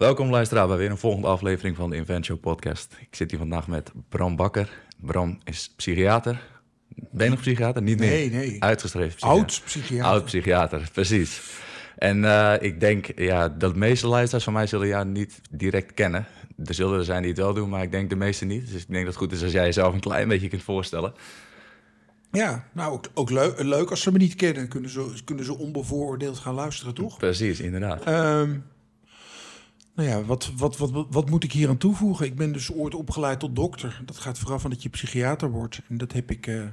Welkom luisteraar bij weer een volgende aflevering van de Inventio podcast. Ik zit hier vandaag met Bram Bakker. Bram is psychiater. Ben je nog psychiater? Niet meer. Nee, nee. Uitgeschreven psychiater. Oud psychiater. Oud psychiater, precies. En eh, ik denk ja, dat de meeste luisteraars van mij zullen jou niet direct kennen. Er zullen er zijn die het wel doen, maar ik denk de meeste niet. Dus ik denk dat het goed is als jij jezelf een klein beetje kunt voorstellen. Ja, nou ook, ook leuk, leuk als ze me niet kennen. Kunnen ze, kunnen ze onbevooroordeeld gaan luisteren, toch? Precies, inderdaad. Ehm, nou ja, wat, wat, wat, wat moet ik hier aan toevoegen? Ik ben dus ooit opgeleid tot dokter. Dat gaat vooraf van dat je psychiater wordt. En dat heb ik... eh,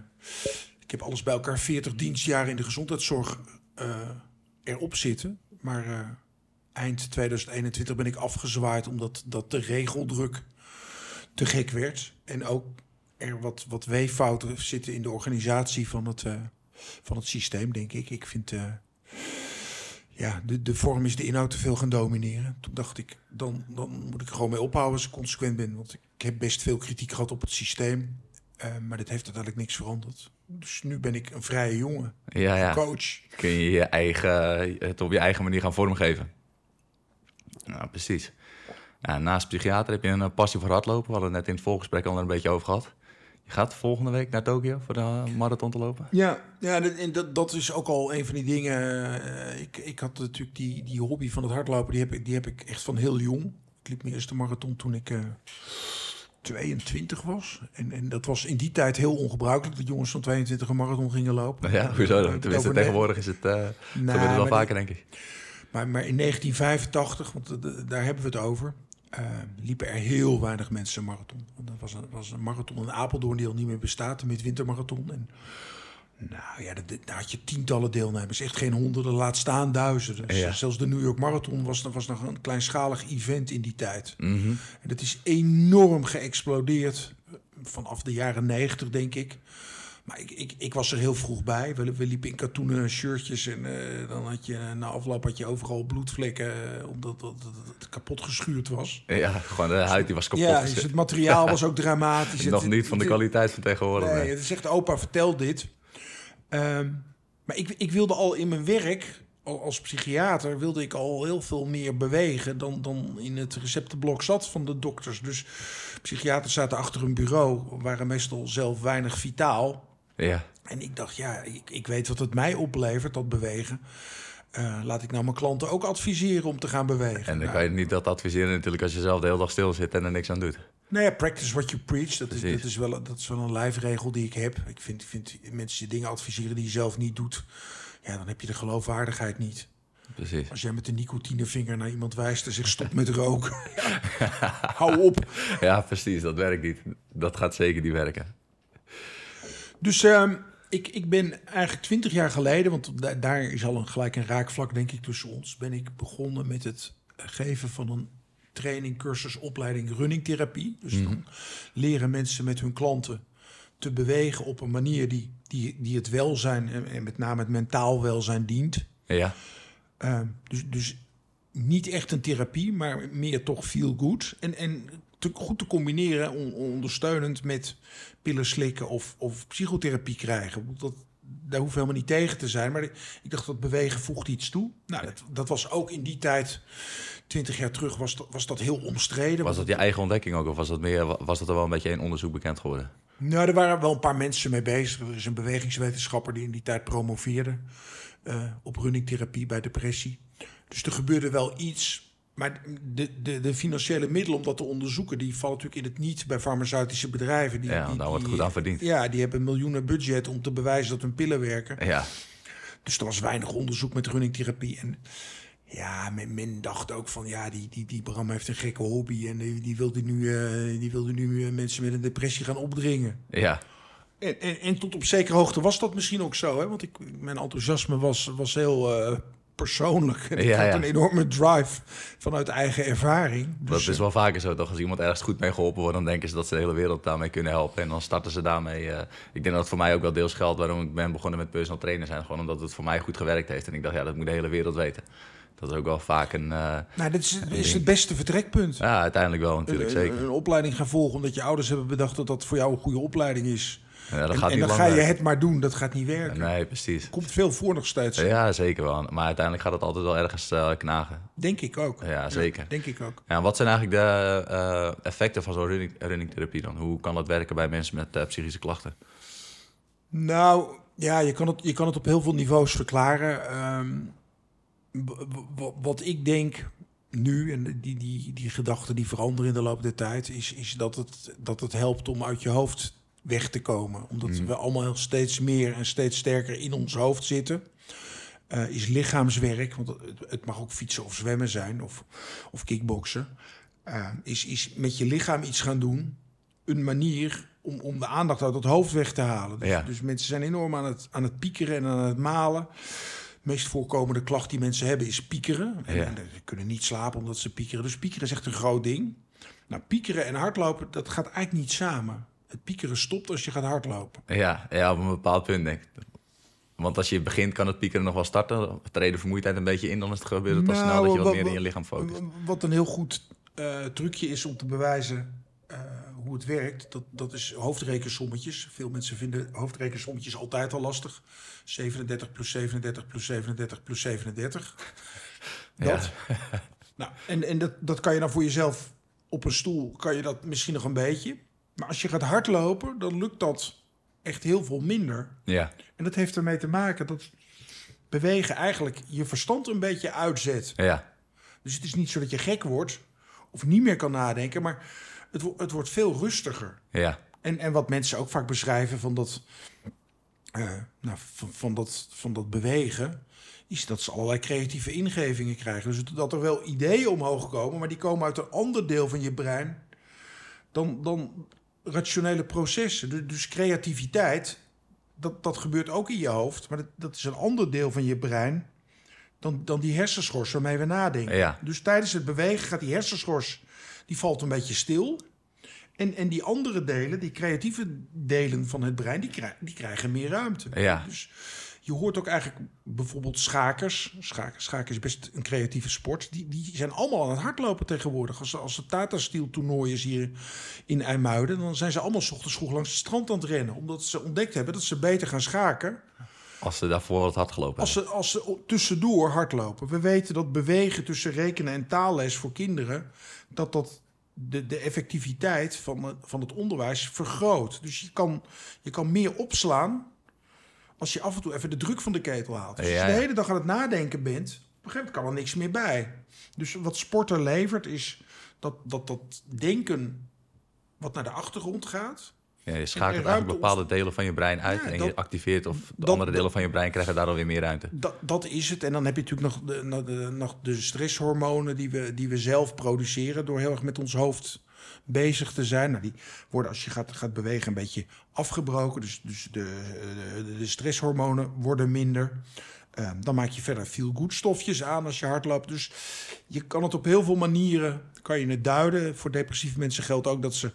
ik heb alles bij elkaar 40 dienstjaren in de gezondheidszorg eh, erop zitten. Maar eh, eind 2021 ben ik afgezwaaid omdat dat de regeldruk te gek werd. En ook er wat, wat weeffouten zitten in de organisatie van het, van het systeem, denk ik. Ik vind... ja, de, de vorm is de inhoud te veel gaan domineren. Toen dacht ik, dan, dan moet ik er gewoon mee ophouden als ik consequent ben. Want ik, heb best veel kritiek gehad op het systeem. eh, maar dat heeft uiteindelijk niks veranderd. Dus nu ben ik een vrije jongen. Ja, ja. Coach. kun je, je eigen, het op je eigen manier gaan vormgeven. Nou, precies. Ja, naast psychiater heb je een eh, passie voor hardlopen. We hadden het net in het voorgesprek al een beetje over gehad. Je gaat volgende week naar Tokio voor de eh, marathon te lopen. Ja, ja dat, en dat, dat is ook al een van die dingen. eh, ik, ik had natuurlijk die, die hobby van het hardlopen, die heb, ik, die heb ik echt van heel jong. Ik liep mijn eerste marathon toen ik eh 22 was. En, en dat was in die tijd heel ongebruikelijk dat jongens van 22 een marathon gingen lopen. Ja, hoezo dan? Tenminste, tegenwoordig is het, eh Nou, gebeurt het wel vaker, denk ik. Maar, maar in 1985, want eh, daar hebben we het over, eh, liepen er heel weinig mensen een marathon. Want dat was een, was een marathon in Apeldoorn die al niet meer bestaat, de midwintermarathon. En nou ja, daar had je tientallen deelnemers, echt geen honderden, laat staan duizenden. Ja. Zelfs de New York Marathon was, was nog een kleinschalig event in die tijd. Mhm. En dat is enorm geëxplodeerd eh, vanaf de jaren 90, denk ik. Maar ik, ik, ik was er heel vroeg bij. We, we liepen in katoenen shirtjes en eh, dan had je na afloop had je overal bloedvlekken eh, omdat dat, dat het kapot geschuurd was. Ja, gewoon de huid die was kapot. Ja, dus het materiaal was ook dramatisch. Nog Het- niet van de kwaliteit van tegenwoordig. Nee, nee. het is echt opa, vertel dit. Ehm, maar ik, ik wilde al in mijn werk, al als psychiater, wilde ik al heel veel meer bewegen dan, dan in het receptenblok zat van de dokters. Dus psychiaters zaten achter een bureau, waren meestal zelf weinig vitaal. Ja, En ik dacht, ja, ik, ik weet wat het mij oplevert, dat bewegen. Eh, laat ik nou mijn klanten ook adviseren om te gaan bewegen. en dan Nou, kan je niet dat adviseren natuurlijk als je zelf de hele dag stil zit en er niks aan doet. Nou ja, practice what you preach. Dat is, dat, is wel, dat is wel een lijfregel die ik heb. Ik vind, vind mensen die dingen adviseren die je zelf niet doet... ja, dan heb je de geloofwaardigheid niet. Precies. Als jij met de nicotinevinger naar iemand wijst en zegt stop met roken... hou op. Ja, precies. Dat werkt niet. Dat gaat zeker niet werken. Dus ehm, ik, ik ben eigenlijk twintig jaar geleden... want da- daar is al een, gelijk een raakvlak, denk ik, tussen ons... ben ik begonnen met het geven van een training, cursus, opleiding runningtherapie. Dus dan leren mensen met hun klanten te bewegen op een manier die, die, die het welzijn... En, en met name het mentaal welzijn dient. Ja, Ehm, dus, dus niet echt een therapie, maar meer toch feel good. En, en te, goed te combineren, on- ondersteunend met pillen slikken of, of psychotherapie krijgen. Dat, daar hoeft helemaal niet tegen te zijn. Maar ik dacht dat bewegen voegt iets toe. Nou, dat, dat was ook in die tijd, twintig jaar terug, was dat, was dat heel omstreden. was dat je eigen ontdekking ook? Of was dat, meer, was dat er wel een beetje in onderzoek bekend geworden? Nou, er waren wel een paar mensen mee bezig. Er is een bewegingswetenschapper die in die tijd promoveerde eh, op runningtherapie bij depressie. Dus er gebeurde wel iets. Maar de, de, de financiële middelen om dat te onderzoeken, die vallen natuurlijk in het niet bij farmaceutische bedrijven. Die, Ja, die, daar wordt die- goed aan verdiend. Ja, die hebben miljoenen budget om te bewijzen dat hun pillen werken. Ja, Dus er was weinig onderzoek met runningtherapie. En ja, men, men dacht ook van ja, die, die, die Bram heeft een gekke hobby. En die, die wilde nu, eh, die wilde nu eh, mensen met een depressie gaan opdringen. ja. En, en, en tot op zekere hoogte was dat misschien ook zo. Hè? Want ik, mijn enthousiasme was, was heel eh, persoonlijk. En ik Ja, had ja. een enorme drive vanuit eigen ervaring. Dat Dus, is wel vaker zo, toch? Als iemand ergens goed mee geholpen wordt, dan denken ze dat ze de hele wereld daarmee kunnen helpen. En dan starten ze daarmee. eh, ik denk dat het voor mij ook wel deels geldt waarom ik ben begonnen met personal trainer zijn. Gewoon omdat het voor mij goed gewerkt heeft. En ik dacht, ja, dat moet de hele wereld weten. Dat is ook wel vaak een... eh, nou, dit is, is het beste vertrekpunt. ja, uiteindelijk wel natuurlijk, zeker. Een, een opleiding gaan volgen omdat je ouders hebben bedacht dat dat voor jou een goede opleiding is. Ja, dat en gaat en niet dan ga je het maar doen, dat gaat niet werken. Nee, precies. Komt veel voor nog steeds. Ja, zeker wel. Maar uiteindelijk gaat het altijd wel ergens eh, knagen. Denk ik ook. Ja, zeker. denk ik ook. Ja, wat zijn eigenlijk de eh, effecten van zo'n running, runningtherapie dan? Hoe kan dat werken bij mensen met eh, psychische klachten? Nou, ja, je kan het, je kan het op heel veel niveaus verklaren. Ehm, wat ik denk nu, en die, die, die gedachten die veranderen in de loop der tijd, is, is dat, het, dat het helpt om uit je hoofd weg te komen. Omdat Mhm. we allemaal steeds meer en steeds sterker in ons hoofd zitten. Eh, is lichaamswerk, want het, het mag ook fietsen of zwemmen zijn of, of kickboksen. Eh, is, is met je lichaam iets gaan doen een manier om, om de aandacht uit het hoofd weg te halen. Dus, Ja. dus mensen zijn enorm aan het, aan het piekeren en aan het malen. De meest voorkomende klacht die mensen hebben is piekeren. En, Ja. en ze kunnen niet slapen omdat ze piekeren. Dus piekeren is echt een groot ding. Nou, piekeren en hardlopen, dat gaat eigenlijk niet samen. Het piekeren stopt als je gaat hardlopen. Ja, ja, op een bepaald punt denk ik. Want als je begint, kan het piekeren nog wel starten. Treedt de vermoeidheid een beetje in, dan is het gebeurt het al Nou, snel dat je wat wat- meer in je lichaam focust. Wat een heel goed eh, trucje is om te bewijzen eh, hoe het werkt, dat, dat is hoofdrekensommetjes. Veel mensen vinden hoofdrekensommetjes altijd al lastig. 37 plus 37 plus 37 plus 37. Dat. nou, en en dat, dat kan je dan voor jezelf op een stoel, kan je dat misschien nog een beetje. Maar als je gaat hardlopen, dan lukt dat echt heel veel minder. Ja, En dat heeft ermee te maken dat bewegen eigenlijk je verstand een beetje uitzet. ja, Dus het is niet zo dat je gek wordt of niet meer kan nadenken, maar het, wo- het wordt veel rustiger. ja, En, en wat mensen ook vaak beschrijven van dat, eh, nou, van, van, dat, van dat bewegen, is dat ze allerlei creatieve ingevingen krijgen. Dus dat er wel ideeën omhoog komen, maar die komen uit een ander deel van je brein dan, dan rationele processen. Dus, dus creativiteit, dat, dat gebeurt ook in je hoofd, maar dat, dat is een ander deel van je brein dan, dan die hersenschors waarmee we nadenken. Ja. Dus tijdens het bewegen gaat die hersenschors, die valt een beetje stil. En, en die andere delen, die creatieve delen van het brein, die, krij- die krijgen meer ruimte. Ja. Dus je hoort ook eigenlijk bijvoorbeeld schakers. Schaken, schaken is best een creatieve sport. Die, die zijn allemaal aan het hardlopen tegenwoordig. Als, als er Tata Steel toernooi is hier in IJmuiden... dan zijn ze allemaal 's ochtends vroeg langs het strand aan het rennen. Omdat ze ontdekt hebben dat ze beter gaan schaken... als ze daarvoor wat hard gelopen als hebben. ze, als ze tussendoor hardlopen. We weten dat bewegen tussen rekenen en taalles voor kinderen... dat dat de, de effectiviteit van het, van het onderwijs vergroot. Dus je kan, je kan meer opslaan als je af en toe even de druk van de ketel haalt. Dus als Ja, je de hele dag aan het nadenken bent... op een gegeven moment kan er niks meer bij. Dus wat sporten levert is dat dat, dat denken wat naar de achtergrond gaat... Ja, je schakelt eigenlijk bepaalde delen van je brein uit Ja, en dat- je activeert of de dat- andere delen van je brein krijgen daardoor weer meer ruimte. Dat, dat is het. En dan heb je natuurlijk nog de, nog de, nog de stresshormonen die we, die we zelf produceren door heel erg met ons hoofd bezig te zijn. Nou, die worden als je gaat, gaat bewegen een beetje afgebroken. Dus, dus de, de, stresshormonen worden minder. Eh, dan maak je verder veel goed stofjes aan als je hardloopt. Dus je kan het op heel veel manieren kan je het duiden. Voor depressieve mensen geldt ook dat ze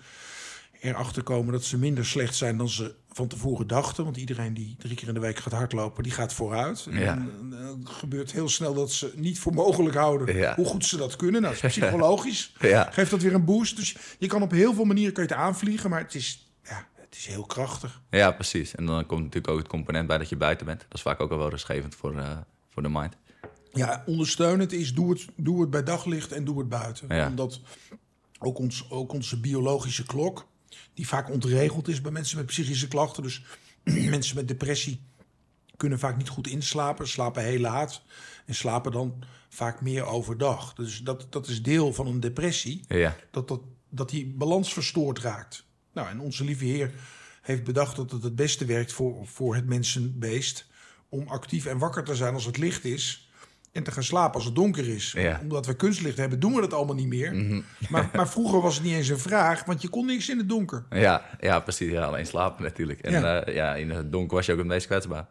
erachter komen dat ze minder slecht zijn dan ze van tevoren dachten. Want iedereen die drie keer in de week gaat hardlopen, die gaat vooruit. En Ja. eh, het gebeurt heel snel dat ze niet voor mogelijk houden Ja. hoe goed ze dat kunnen. Nou, dat is psychologisch. Ja. Geeft dat weer een boost. Dus je kan op heel veel manieren kan je het aanvliegen, maar het is, ja, het is heel krachtig. Ja, precies. En dan komt natuurlijk ook het component bij dat je buiten bent. Dat is vaak ook al wel rustgevend voor, eh, voor de mind. Ja, ondersteunend is doe het, doe het bij daglicht en doe het buiten. Ja. Omdat ook, ons, ook onze biologische klok, die vaak ontregeld is bij mensen met psychische klachten. Dus mensen met depressie kunnen vaak niet goed inslapen, slapen heel laat en slapen dan vaak meer overdag. Dus dat, dat is deel van een depressie, Ja, dat, dat, dat die balans verstoord raakt. Nou, en onze lieve Heer heeft bedacht dat het het beste werkt voor, voor het mensenbeest om actief en wakker te zijn als het licht is. En te gaan slapen als het donker is. Ja. Omdat we kunstlicht hebben, doen we dat allemaal niet meer. maar, maar vroeger was het niet eens een vraag, want je kon niks in het donker. ja, ja precies. Ja, alleen slapen natuurlijk. En Ja. ja. ja, in het donker was je ook het meest kwetsbaar.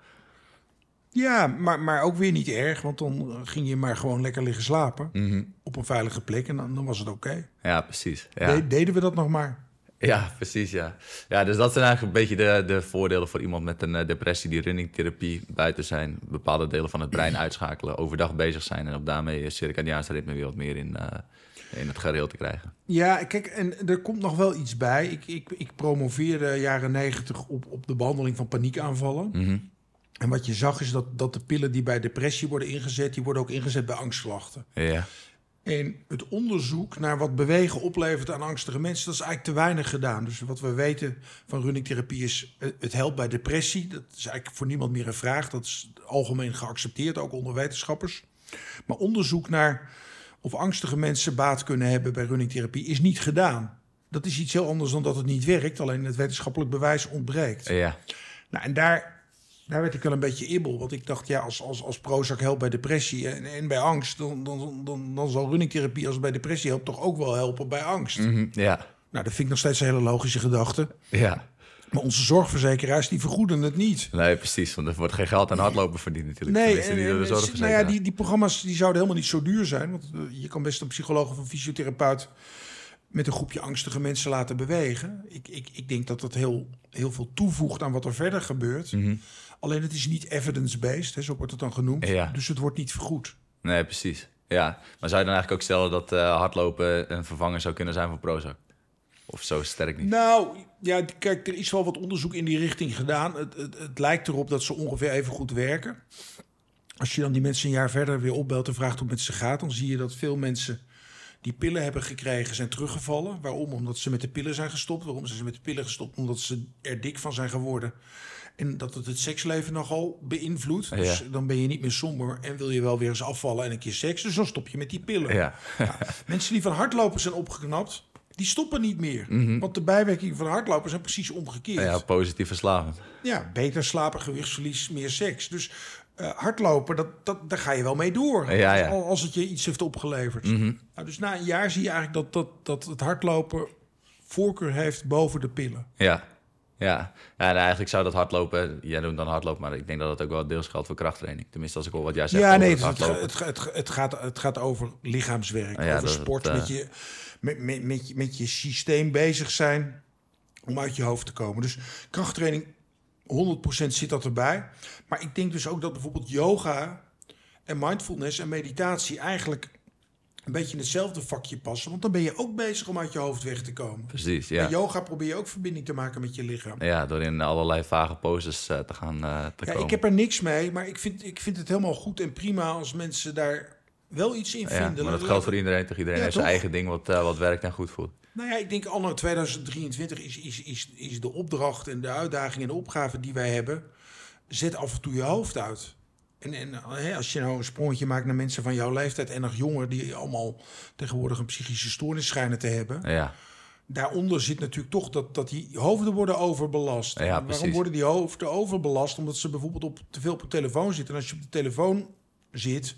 Ja, maar, maar ook weer niet erg, want dan ging je maar gewoon lekker liggen slapen. Mhm. Op een veilige plek en dan, dan was het oké. Ja, precies. Ja. De- deden we dat nog maar? Ja, precies, ja. Ja, dus dat zijn eigenlijk een beetje de, de voordelen voor iemand met een eh, depressie die runningtherapie buiten zijn. Bepaalde delen van het brein uitschakelen, overdag bezig zijn en op daarmee circadiaanse ritme weer wat meer in, eh, in het gareel te krijgen. Ja, kijk, en er komt nog wel iets bij. Ik, ik, ik promoveerde jaren negentig op, op de behandeling van paniekaanvallen. Mhm. En wat je zag is dat, dat de pillen die bij depressie worden ingezet, die worden ook ingezet bij angstklachten. Ja, En het onderzoek naar wat bewegen oplevert aan angstige mensen, dat is eigenlijk te weinig gedaan. Dus wat we weten van runningtherapie is, eh, het helpt bij depressie. Dat is eigenlijk voor niemand meer een vraag. Dat is algemeen geaccepteerd, ook onder wetenschappers. Maar onderzoek naar of angstige mensen baat kunnen hebben bij runningtherapie is niet gedaan. Dat is iets heel anders dan dat het niet werkt, alleen het wetenschappelijk bewijs ontbreekt. ja, Nou, en daar, daar werd ik wel een beetje ibbel. Want ik dacht, ja, als, als, als Prozac helpt bij depressie en, en bij angst... Dan, dan, dan, dan zal runningtherapie, als bij depressie helpt... toch ook wel helpen bij angst. Mhm. ja, Nou, dat vind ik nog steeds een hele logische gedachte. ja. Maar onze zorgverzekeraars, die vergoeden het niet. Nee, precies, want er wordt geen geld aan hardlopen verdiend natuurlijk. Nee, en, niet door de nou ja, die, die programma's die zouden helemaal niet zo duur zijn. Want eh, je kan best een psycholoog of een fysiotherapeut... met een groepje angstige mensen laten bewegen. Ik, ik, ik denk dat dat heel, heel veel toevoegt aan wat er verder gebeurt. Mhm. Alleen het is niet evidence-based, zo wordt het dan genoemd. Ja. Dus het wordt niet vergoed. Nee, precies. Ja, maar zou je dan eigenlijk ook stellen dat eh, hardlopen een vervanger zou kunnen zijn voor Prozac? Of zo sterk niet? Nou, ja, kijk, er is wel wat onderzoek in die richting gedaan. Het, het, het lijkt erop dat ze ongeveer even goed werken. Als je dan die mensen een jaar verder weer opbelt en vraagt hoe het met ze gaat... dan zie je dat veel mensen die pillen hebben gekregen zijn teruggevallen. Waarom? Omdat ze met de pillen zijn gestopt. Waarom zijn ze met de pillen gestopt? Omdat ze er dik van zijn geworden. En dat het het seksleven nogal beïnvloedt. Ja. Dus dan ben je niet meer somber en wil je wel weer eens afvallen en een keer seks. Dus dan stop je met die pillen. Ja, Mensen die van hardlopen zijn opgeknapt, die stoppen niet meer. Want de bijwerkingen van hardlopen zijn precies omgekeerd. Mhm. ja Ja, positief verslavend. beter slapen, gewichtsverlies, meer seks. Dus eh, hardlopen, dat, dat, daar ga je wel mee door. Ja, ja. Al- Als het je iets heeft opgeleverd. Mhm. nou, dus na een jaar zie je eigenlijk dat, dat, dat het hardlopen voorkeur heeft boven de pillen. Ja. Ja. en eigenlijk zou dat hardlopen, jij doet dan hardlopen, maar ik denk dat dat ook wel deels geldt voor krachttraining. Tenminste, als ik hoor wat jij zegt ja, nee, het het, het, gaat, het gaat over lichaamswerk, Ja, over sport, dat, met, eh, je, met, met, met, je, met je systeem bezig zijn om uit je hoofd te komen. Dus krachttraining, 100% zit dat erbij. Maar ik denk dus ook dat bijvoorbeeld yoga en mindfulness en meditatie eigenlijk een beetje in hetzelfde vakje passen. Want dan ben je ook bezig om uit je hoofd weg te komen. Precies, Bij ja. yoga probeer je ook verbinding te maken met je lichaam. Ja, door in allerlei vage poses eh, te gaan eh, te Ja, komen. ik heb er niks mee, maar ik vind, ik vind het helemaal goed en prima als mensen daar wel iets in ja, vinden. maar dat geldt voor iedereen, toch? Iedereen Ja, heeft zijn eigen ding wat, eh, wat werkt en goed voelt. Nou ja, ik denk anno 2023 is, is, is, is de opdracht en de uitdaging en de opgave die wij hebben... zet af en toe je hoofd uit. En, en hè, als je nou een sprongetje maakt naar mensen van jouw leeftijd en nog jonger... die allemaal tegenwoordig een psychische stoornis schijnen te hebben... Ja, daaronder zit natuurlijk toch dat, dat die hoofden worden overbelast. Ja, Waarom precies. worden die hoofden overbelast? Omdat ze bijvoorbeeld op, te veel op de telefoon zitten. En als je op de telefoon zit,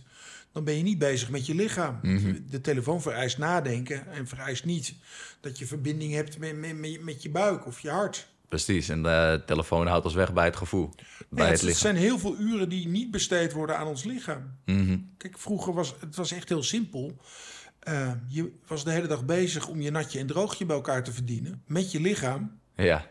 dan ben je niet bezig met je lichaam. Mhm. De telefoon vereist nadenken en vereist niet dat je verbinding hebt met, met, met je buik of je hart. Precies. En de telefoon houdt ons weg bij het gevoel, bij het het, zijn heel veel uren die niet besteed worden aan ons lichaam. Mhm. Kijk, vroeger was het was echt heel simpel. Eh, je was de hele dag bezig om je natje en droogje bij elkaar te verdienen met je lichaam. Ja,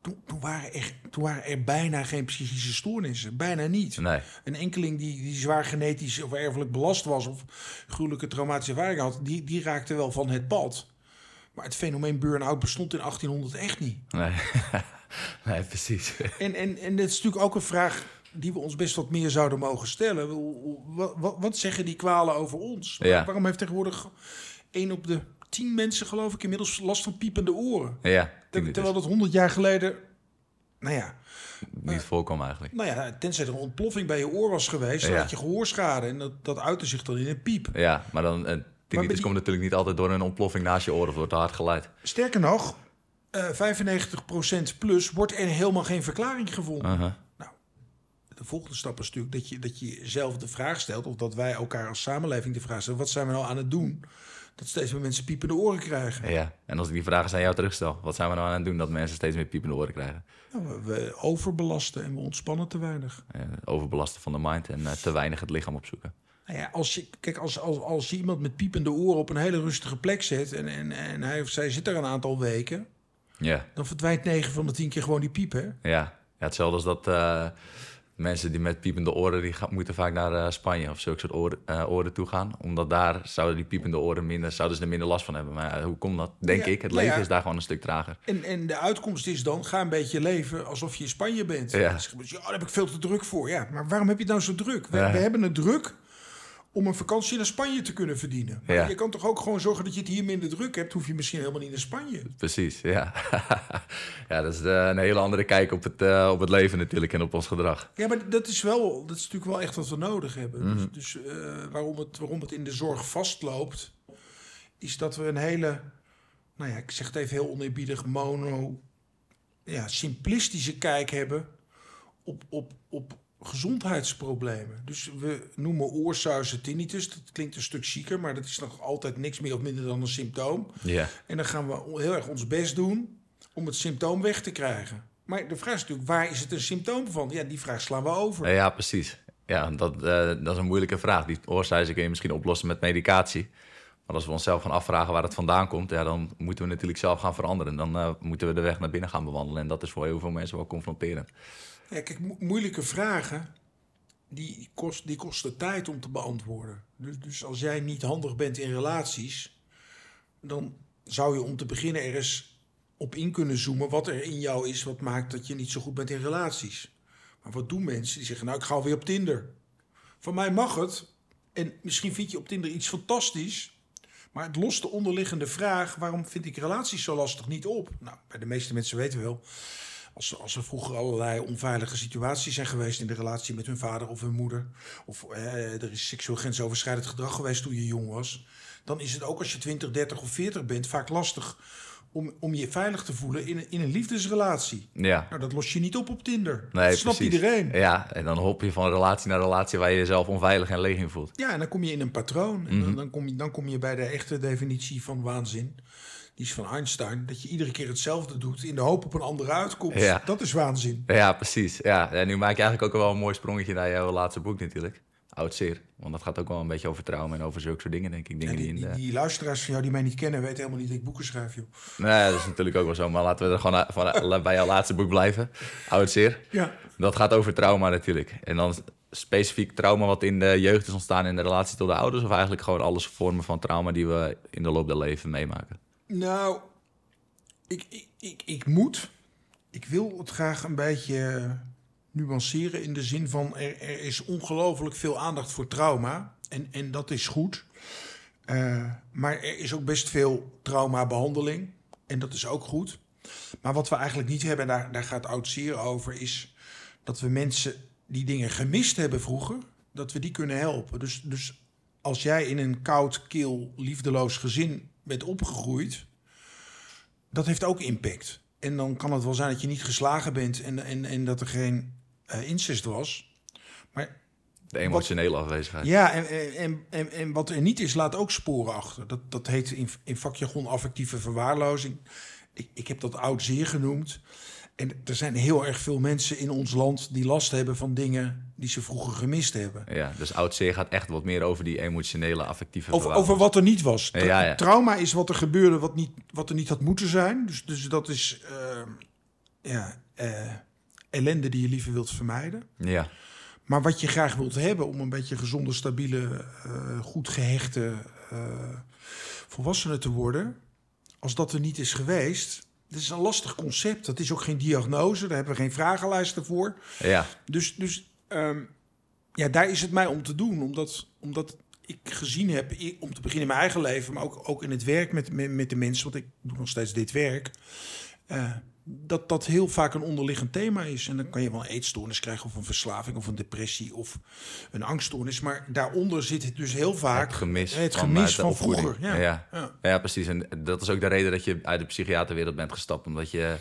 Toen, toen, waren er, toen waren er bijna geen psychische stoornissen. Bijna niet. nee. Een enkeling die, die zwaar genetisch of erfelijk belast was... of gruwelijke traumatische ervaring had... Die, die raakte wel van het pad. Maar het fenomeen burn-out bestond in 1800 echt niet. Nee. nee, precies. En, en, en dat is natuurlijk ook een vraag die we ons best wat meer zouden mogen stellen. Wat, wat, wat zeggen die kwalen over ons? Ja. Waarom heeft tegenwoordig één op de tien mensen, geloof ik... inmiddels last van piepende oren? Ja, Ter- terwijl dat 100 jaar geleden... Nou ja, niet voorkomen eigenlijk. Nou ja, tenzij er een ontploffing bij je oor was geweest, dan Ja. had je gehoorschade. En dat, dat uitte zich dan in een piep. Ja, maar dan... Uh, tinnitus die- komt natuurlijk niet altijd door een ontploffing naast je oren of door te hard geluid. Sterker nog, eh 95% plus wordt er helemaal geen verklaring gevonden. Uh-huh. De volgende stap is natuurlijk dat je, dat je jezelf de vraag stelt... of dat wij elkaar als samenleving de vraag stellen... wat zijn we nou aan het doen dat steeds meer mensen piepende oren krijgen? Ja, en als ik die vragen aan jou terugstel, wat zijn we nou aan het doen dat mensen steeds meer piepende oren krijgen? Nou, we, overbelasten en we ontspannen te weinig. Eh, overbelasten van de mind en eh, te weinig het lichaam opzoeken. Nou ja, als je, kijk, als, als, als je iemand met piepende oren op een hele rustige plek zet... en, en, en hij of zij zit er een aantal weken... Ja, dan verdwijnt 9 van de 10 keer gewoon die piep, hè? ja. ja hetzelfde als dat eh, mensen die met piepende oren... die gaan, moeten vaak naar eh, Spanje of zulke soort oren, eh, oren toe gaan. Omdat daar zouden die piepende oren minder, zouden ze er minder last van hebben. Maar ja, hoe komt dat? Denk Ja, ik. Het nou leven is daar gewoon een stuk trager. En, en de uitkomst is dan, ga een beetje leven alsof je in Spanje bent. Ja. Mensen, Ja, daar heb ik veel te druk voor. Ja, maar waarom heb je nou zo druk? We, we hebben het druk om een vakantie naar Spanje te kunnen verdienen. Maar Ja. je kan toch ook gewoon zorgen dat je het hier minder druk hebt. Hoef je misschien helemaal niet naar Spanje. Precies, ja. ja, dat is eh, een hele andere kijk op het, eh, op het leven natuurlijk en op ons gedrag. Ja, maar dat is, wel, dat is natuurlijk wel echt wat we nodig hebben. Mhm. Dus, dus eh, waarom, het, waarom het in de zorg vastloopt, is dat we een hele, nou ja, ik zeg het even heel oneerbiedig, mono, ja, simplistische kijk hebben op, op, op gezondheidsproblemen. Dus we noemen oorsuizen tinnitus. Dat klinkt een stuk zieker, maar dat is nog altijd niks meer of minder dan een symptoom. Ja, En dan gaan we heel erg ons best doen om het symptoom weg te krijgen. Maar de vraag is natuurlijk, waar is het een symptoom van? Ja, die vraag slaan we over. ja, precies. Ja, dat, eh, dat is een moeilijke vraag. Die oorsuizen kun je misschien oplossen met medicatie. Maar als we onszelf gaan afvragen waar het vandaan komt... Ja, dan moeten we natuurlijk zelf gaan veranderen. Dan eh, moeten we de weg naar binnen gaan bewandelen. En dat is voor heel veel mensen wel confronterend. Ja, kijk, mo- moeilijke vragen, die, die kosten tijd om te beantwoorden. Dus, dus als jij niet handig bent in relaties, dan zou je om te beginnen er eens op in kunnen zoomen wat er in jou is wat maakt dat je niet zo goed bent in relaties. Maar wat doen mensen? Die zeggen, nou, ik ga weer op Tinder. Van mij mag het. En misschien vind je op Tinder iets fantastisch. Maar het lost de onderliggende vraag: waarom vind ik relaties zo lastig niet op? Nou, bij de meeste mensen weten wel. Als, als er vroeger allerlei onveilige situaties zijn geweest in de relatie met hun vader of hun moeder. Of eh, er is seksueel grensoverschrijdend gedrag geweest toen je jong was. Dan is het ook als je 20, 30 of 40 bent vaak lastig om, om je veilig te voelen in, een- in een liefdesrelatie. Ja, Nou, dat los je niet op op Tinder. nee, dat snapt precies. iedereen. Ja, en dan hop je van relatie naar relatie... waar je jezelf onveilig en leeg in voelt. Ja, en dan kom je in een patroon. En Mhm. dan, dan, kom je, dan kom je bij de echte definitie van waanzin. Die is van Einstein. Dat je iedere keer hetzelfde doet in de hoop op een andere uitkomst. Ja. Dat is waanzin. Ja, precies. Ja, en nu maak je eigenlijk ook wel een mooi sprongetje naar jouw laatste boek natuurlijk. Oud zeer. Want dat gaat ook wel een beetje over trauma en over zulke soort dingen, denk ik. En Dingen die, die in de... die luisteraars van jou die mij niet kennen, weten helemaal niet dat ik boeken schrijf, joh. Nee, dat is natuurlijk ook wel zo. Maar laten we er gewoon van, bij jouw laatste boek blijven. Oud zeer. Ja. Dat gaat over trauma natuurlijk. En dan specifiek trauma wat in de jeugd is ontstaan in de relatie tot de ouders. Of eigenlijk gewoon alles vormen van trauma die we in de loop der leven meemaken. Nou, ik, ik, ik, ik moet, ik wil het graag een beetje nuanceren in de zin van er, is ongelooflijk veel aandacht voor trauma. En, en dat is goed. Eh, maar er is ook best veel traumabehandeling. En dat is ook goed. Maar wat we eigenlijk niet hebben, en daar, daar gaat oud zeer over, is dat we mensen die dingen gemist hebben vroeger, dat we die kunnen helpen. Dus, dus als jij in een koud, kil, liefdeloos gezin bent opgegroeid, dat heeft ook impact. En dan kan het wel zijn dat je niet geslagen bent en, en, en dat er geen eh, incest was. Maar De emotionele afwezigheid. ja, en, en, en, en wat er niet is, laat ook sporen achter. Dat, dat heet in, in vakjargon affectieve verwaarlozing. Ik, ik heb dat oud zeer genoemd. En er zijn heel erg veel mensen in ons land die last hebben van dingen die ze vroeger gemist hebben. Ja, dus oud zeer gaat echt wat meer over die emotionele, affectieve Over, over wat er niet was. Tra- Ja, ja. Trauma is wat er gebeurde wat, niet, wat er niet had moeten zijn. Dus, dus dat is eh, ja, eh, ellende die je liever wilt vermijden. Ja, Maar wat je graag wilt hebben om een beetje gezonde, stabiele, eh, goed gehechte eh volwassene te worden, als dat er niet is geweest, dat is een lastig concept. Dat is ook geen diagnose, daar hebben we geen vragenlijsten voor. ja, Dus, dus ehm, ja, daar is het mij om te doen, omdat, omdat ik gezien heb, om te beginnen in mijn eigen leven, maar ook, ook in het werk met, met, met de mensen, want ik doe nog steeds dit werk, eh, dat dat heel vaak een onderliggend thema is. En dan kan je wel een eetstoornis krijgen, of een verslaving, of een depressie, of een angststoornis. Maar daaronder zit het dus heel vaak het gemis. het van, gemis de van vroeger. Ja. ja. Ja. Ja, precies. En dat is ook de reden dat je uit de psychiaterwereld bent gestapt. Omdat je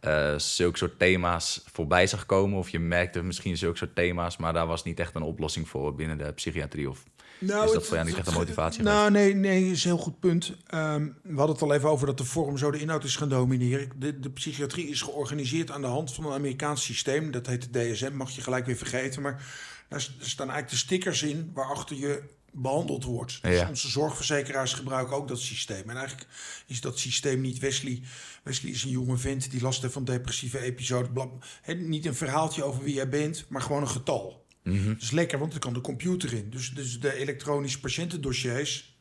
eh zulke soort thema's voorbij zag komen. Of je merkte misschien zulke soort thema's. Maar daar was niet echt een oplossing voor binnen de psychiatrie. Of Nou, is dat voor jou niet echt een motivatie Nou, nee, nee, is een heel goed punt. Ehm, we hadden het al even over dat de vorm zo de inhoud is gaan domineren. De, de psychiatrie is georganiseerd aan de hand van een Amerikaans systeem. Dat heet de DSM, mag je gelijk weer vergeten. Maar Daar staan eigenlijk de stickers in waarachter je behandeld wordt. Dus Ja. onze zorgverzekeraars gebruiken ook dat systeem. En eigenlijk is dat systeem niet Wesley. Wesley is een jonge vent die last heeft van depressieve episodes. Hè, niet een verhaaltje over wie jij bent, maar gewoon een getal. Dat is lekker, want er kan de computer in. Dus, dus de elektronische patiëntendossiers...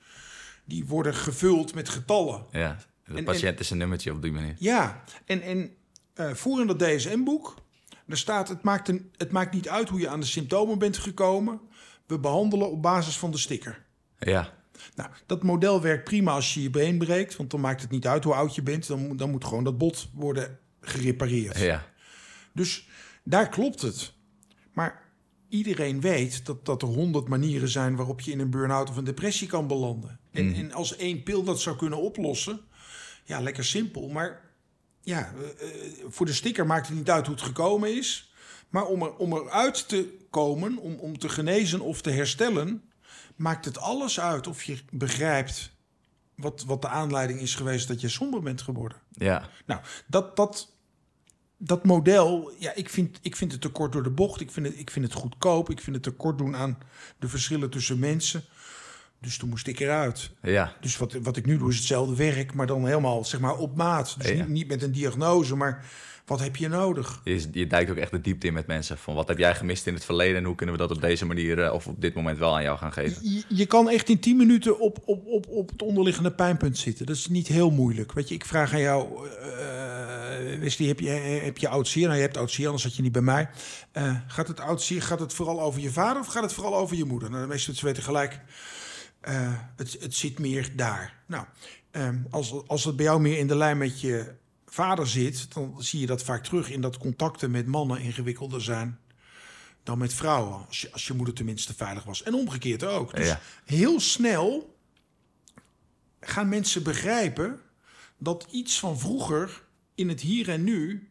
die worden gevuld met getallen. Ja, de en- patiënt is een nummertje op die manier. Ja, en, en eh voor in dat DSM-boek, daar staat: het maakt, een, het maakt niet uit hoe je aan de symptomen bent gekomen. We behandelen op basis van de sticker. Ja, Nou, dat model werkt prima als je je been breekt, want dan maakt het niet uit hoe oud je bent. Dan, moet- dan moet gewoon dat bot worden gerepareerd. ja, Dus daar klopt het. Maar iedereen weet dat, dat er honderd manieren zijn waarop je in een burn-out of een depressie kan belanden. En, en als één pil dat zou kunnen oplossen, ja, lekker simpel. Maar ja, eh, eh, voor de sticker maakt het niet uit hoe het gekomen is. Maar om, er, om eruit te komen, om, om te genezen of te herstellen, maakt het alles uit of je begrijpt wat, wat de aanleiding is geweest dat je somber bent geworden. ja. Nou, dat, dat, dat model, ja, ik vind, ik vind het te kort door de bocht. Ik vind, het, ik vind het goedkoop. Ik vind het te kort doen aan de verschillen tussen mensen. Dus toen moest ik eruit. ja. Dus wat, wat ik nu doe is hetzelfde werk, maar dan helemaal zeg maar, op maat. Dus Ja. niet, niet met een diagnose, maar wat heb je nodig? Je, je duikt ook echt de diepte in met mensen. Van wat heb jij gemist in het verleden en hoe kunnen we dat op deze manier eh, of op dit moment wel aan jou gaan geven? Je, je kan echt in 10 minuten op, op, op, op het onderliggende pijnpunt zitten. Dat is niet heel moeilijk. Weet je, ik vraag aan jou, Wesley, heb je, heb je oud zeer? Nou, je hebt oud zeer, anders zat je niet bij mij. Eh, gaat het oud zeer, gaat het vooral over je vader of gaat het vooral over je moeder? Nou, de meeste mensen weten gelijk, het, het zit meer daar. Nou, ehm, als, als het bij jou meer in de lijn met je vader zit, dan zie je dat vaak terug in dat contacten met mannen ingewikkelder zijn dan met vrouwen. Als je, als je moeder tenminste veilig was. En omgekeerd ook. Dus Ja. heel snel gaan mensen begrijpen dat iets van vroeger in het hier en nu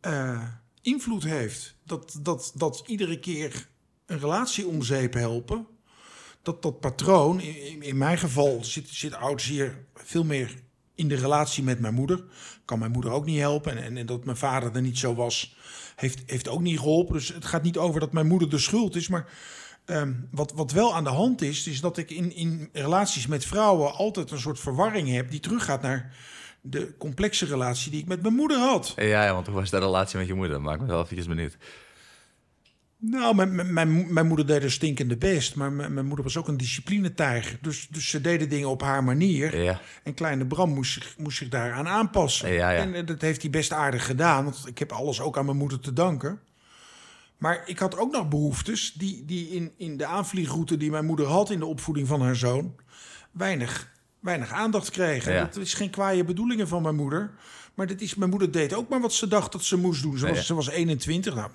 eh, invloed heeft. Dat, dat, dat iedere keer een relatie om zeep helpen. Dat dat patroon, in, in- in mijn geval zit, zit oud zeer veel meer in de relatie met mijn moeder. Kan mijn moeder ook niet helpen. En, en, dat mijn vader er niet zo was, heeft, heeft ook niet geholpen. Dus het gaat niet over dat mijn moeder de schuld is. Maar ehm, wat, wat wel aan de hand is, is dat ik in, in relaties met vrouwen altijd een soort verwarring heb die teruggaat naar de complexe relatie die ik met mijn moeder had. Ja, ja, want hoe was de relatie met je moeder? Maakt me wel eventjes benieuwd. Nou, mijn, mijn- mijn, moeder deed er stinkende best, maar mijn, mijn moeder was ook een disciplinetijger. Dus, dus ze deden dingen op haar manier. Ja, En kleine Bram moest zich, moest zich daaraan aanpassen. Ja, ja. En eh, dat heeft hij best aardig gedaan, want ik heb alles ook aan mijn moeder te danken. Maar ik had ook nog behoeftes die, die in, in de aanvliegroute die mijn moeder had in de opvoeding van haar zoon, weinig, weinig aandacht kregen. Dat is geen kwaaie bedoelingen van mijn moeder. Maar dat is, mijn moeder deed ook maar wat ze dacht dat ze moest doen. Ze was, ze was 21. Nou,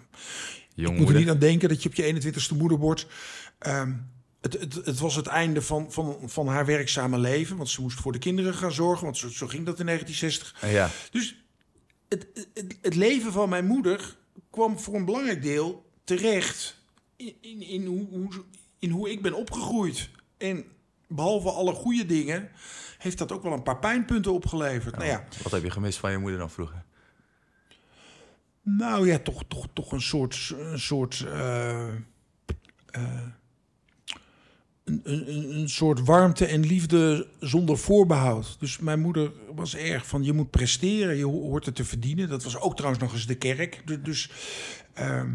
jong ik moet er niet aan denken dat je op je 21ste moeder wordt. Ehm, het, het, het was het einde van, van, van haar werkzame leven. Want ze moest voor de kinderen gaan zorgen. Want zo, zo ging dat in 1960. Ja, Dus het, het, het leven van mijn moeder kwam voor een belangrijk deel terecht in, in, in, hoe, hoe, in hoe ik ben opgegroeid. En behalve alle goede dingen heeft dat ook wel een paar pijnpunten opgeleverd. Nou ja, wat heb je gemist van je moeder dan vroeger? Nou ja, toch, toch, toch een soort. Een soort eh, eh, een, een, een soort warmte en liefde zonder voorbehoud. Dus mijn moeder was erg van je moet presteren, je ho- hoort het te verdienen. Dat was ook trouwens nog eens de kerk. Du- Dus ehm,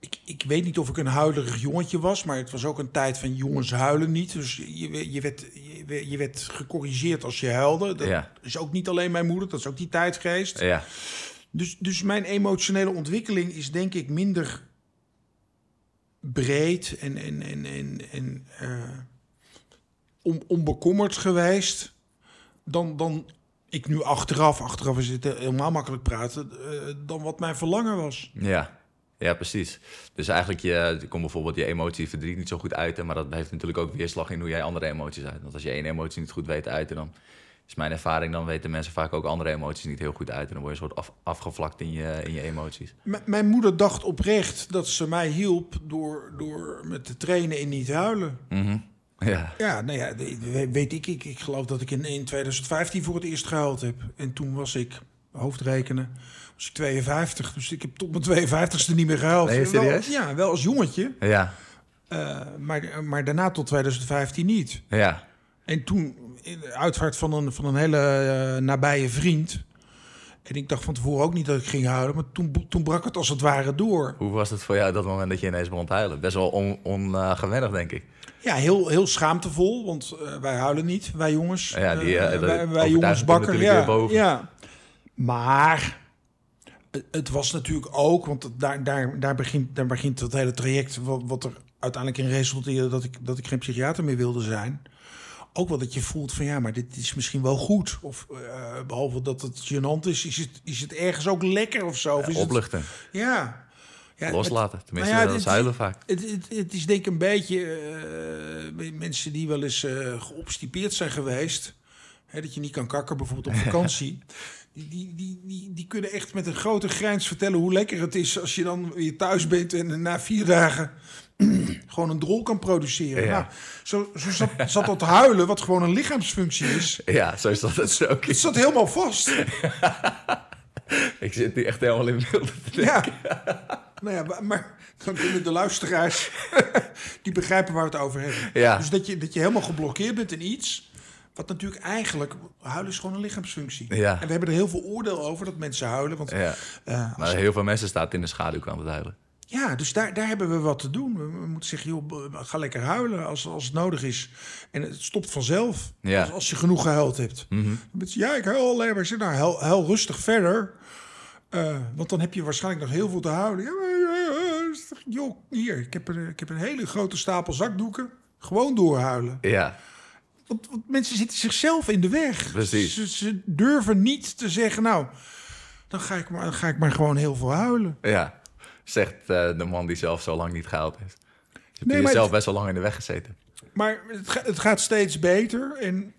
ik, ik weet niet of ik een huilerig jongetje was, maar het was ook een tijd van jongens huilen niet. Dus je, je, werd, je, je werd gecorrigeerd als je huilde. Dat Ja. is ook niet alleen mijn moeder, dat is ook die tijdgeest. Ja, Dus, dus mijn emotionele ontwikkeling is denk ik minder breed en, en, en, en, en eh, on, onbekommerd geweest dan, dan ik nu achteraf, achteraf is helemaal makkelijk praten, eh, dan wat mijn verlangen was. ja. Ja, precies. Dus eigenlijk, je, komt bijvoorbeeld je emotie verdriet niet zo goed uiten, maar dat heeft natuurlijk ook weerslag in hoe jij andere emoties uit. Want als je één emotie niet goed weet te uiten, dan is mijn ervaring, dan weten mensen vaak ook andere emoties niet heel goed uit. En dan word je een soort af, afgevlakt in je, in je emoties. M- mijn moeder dacht oprecht dat ze mij hielp door, door me te trainen in niet huilen. Mhm. Ja, Ja, nou ja, weet ik, ik. Ik geloof dat ik in, in 2015 voor het eerst gehuild heb. En toen was ik hoofdrekenen, was ik 52. Dus ik heb tot mijn 52ste niet meer gehuild. Nee, Wel- ja, wel als jongetje. Ja, eh, maar, maar daarna tot 2015 niet. ja. En toen, uitvaart van een, van een hele eh, nabije vriend. En ik dacht van tevoren ook niet dat ik ging huilen. Maar toen, toen brak het als het ware door. Hoe was het voor jou dat moment dat je ineens begon te huilen? Best wel ongewennig, on, gewennig, denk ik. Ja, heel, heel schaamtevol. Want eh, wij huilen niet, wij jongens. Ja, die, Eh, dat wij, wij jongens bakker. natuurlijk Ja, ja. Maar het, was natuurlijk ook... Want daar, daar, daar, begint, daar begint het hele traject... Wat, wat er uiteindelijk in resulteerde... Dat ik, dat ik geen psychiater meer wilde zijn. Ook wel dat je voelt van... Ja, maar dit is misschien wel goed. Of eh, behalve dat het gênant is... Is het, is het ergens ook lekker of zo? Of is het- Opluchten, ja. ja. loslaten. Tenminste, Nou ja, dat huilen vaak. Het, het, het is denk ik een beetje eh, mensen die wel eens eh geobstipeerd zijn geweest. Hè, dat je niet kan kakken bijvoorbeeld op vakantie. Die, die, die, die, die kunnen echt met een grote grijns vertellen hoe lekker het is als je dan weer thuis bent en na vier dagen gewoon een drol kan produceren. Ja. Nou, zo, zo zat, zat dat huilen, wat gewoon een lichaamsfunctie is. Ja, zo is dat het zo. Het zat helemaal vast. Ik zit nu echt helemaal in beeld. Ja. Nou ja, maar- dan kunnen de luisteraars die begrijpen waar we het over hebben. Ja. Dus dat je, dat je helemaal geblokkeerd bent in iets. Wat natuurlijk eigenlijk, huilen is gewoon een lichaamsfunctie. Ja. En we hebben er heel veel oordeel over dat mensen huilen. Want, Ja. eh, Maar heel veel mensen staan in de schaduwkant te huilen. Ja, dus daar, daar hebben we wat te doen. We, we moeten zeggen, joh, ga lekker huilen als, als het nodig is. En het stopt vanzelf Ja. als, als je genoeg gehuild hebt. Mensen, ja, ik huil alleen maar. Zeg, nou, huil, huil rustig verder. Eh, want dan heb je waarschijnlijk nog heel veel te huilen. Ja, joh, hier, ik heb, een, ik heb een hele grote stapel zakdoeken. Gewoon doorhuilen. Ja, Want, want mensen zitten zichzelf in de weg. Precies. Ze, ze durven niet te zeggen, nou, dan ga ik maar, dan ga ik maar gewoon heel veel huilen. ja. Zegt eh, de man die zelf zo lang niet gehuild heeft. Je hebt Nee, jezelf het- best wel lang in de weg gezeten. Maar het, ga- het gaat steeds beter. En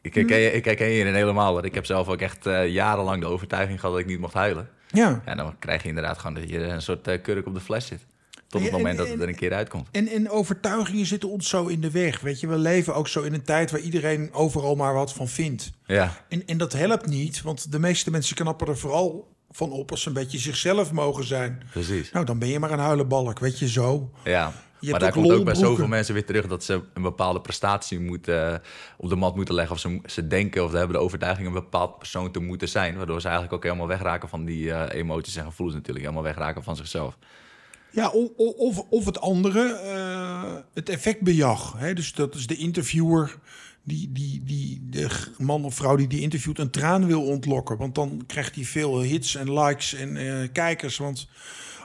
Ik herken je, ik herken je hierin helemaal. Want ik heb zelf ook echt eh, jarenlang de overtuiging gehad dat ik niet mocht huilen. ja, Ja, dan krijg je inderdaad gewoon dat je een soort eh, kurk op de fles zit. Tot Ja, het moment en- dat het en- er een keer uitkomt. En, en overtuigingen zitten ons zo in de weg. Weet je, we leven ook zo in een tijd waar iedereen overal maar wat van vindt. Ja, En, en dat helpt niet, want de meeste mensen knappen er vooral van op als ze een beetje zichzelf mogen zijn. precies. Nou, dan ben je maar een huilenbalk, weet je zo. Ja, hebt maar daar komt ook bij zoveel mensen weer terug dat ze een bepaalde prestatie moeten, eh, op de mat moeten leggen. Of ze, ze denken of ze hebben de overtuiging een bepaald persoon te moeten zijn. Waardoor ze eigenlijk ook helemaal wegraken van die eh, emoties en gevoelens natuurlijk. Helemaal wegraken van zichzelf. Ja, o- o- of, of het andere, eh, het effectbejag. Hè? Dus dat is de interviewer, die, die, die, de man of vrouw die die interviewt, een traan wil ontlokken. Want dan krijgt hij veel hits en likes en eh, kijkers. Want,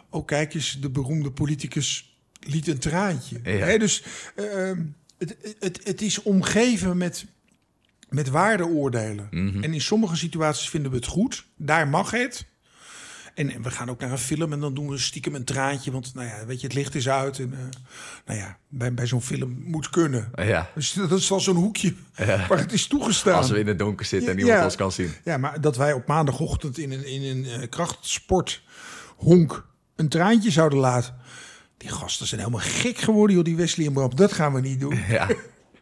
oh kijk eens, de beroemde politicus liet een traantje. Ja. Dus eh, het, het, het is omgeven met, met waardeoordelen. Mhm. En in sommige situaties vinden we het goed. Daar mag het. En, en we gaan ook naar een film en dan doen we stiekem een traantje. Want nou ja, weet je, het licht is uit. En eh, nou ja, bij, bij zo'n film moet kunnen. Ja, Dus dat is dan zo'n hoekje waar het is toegestaan. als we in het donker zitten en niemand Ja. ons kan zien. Ja, maar dat wij op maandagochtend in een, in een eh, krachtsporthonk een traantje zouden laten. Die gasten zijn helemaal gek geworden, joh, die Wesley en Bram. Dat gaan we niet doen. Ja.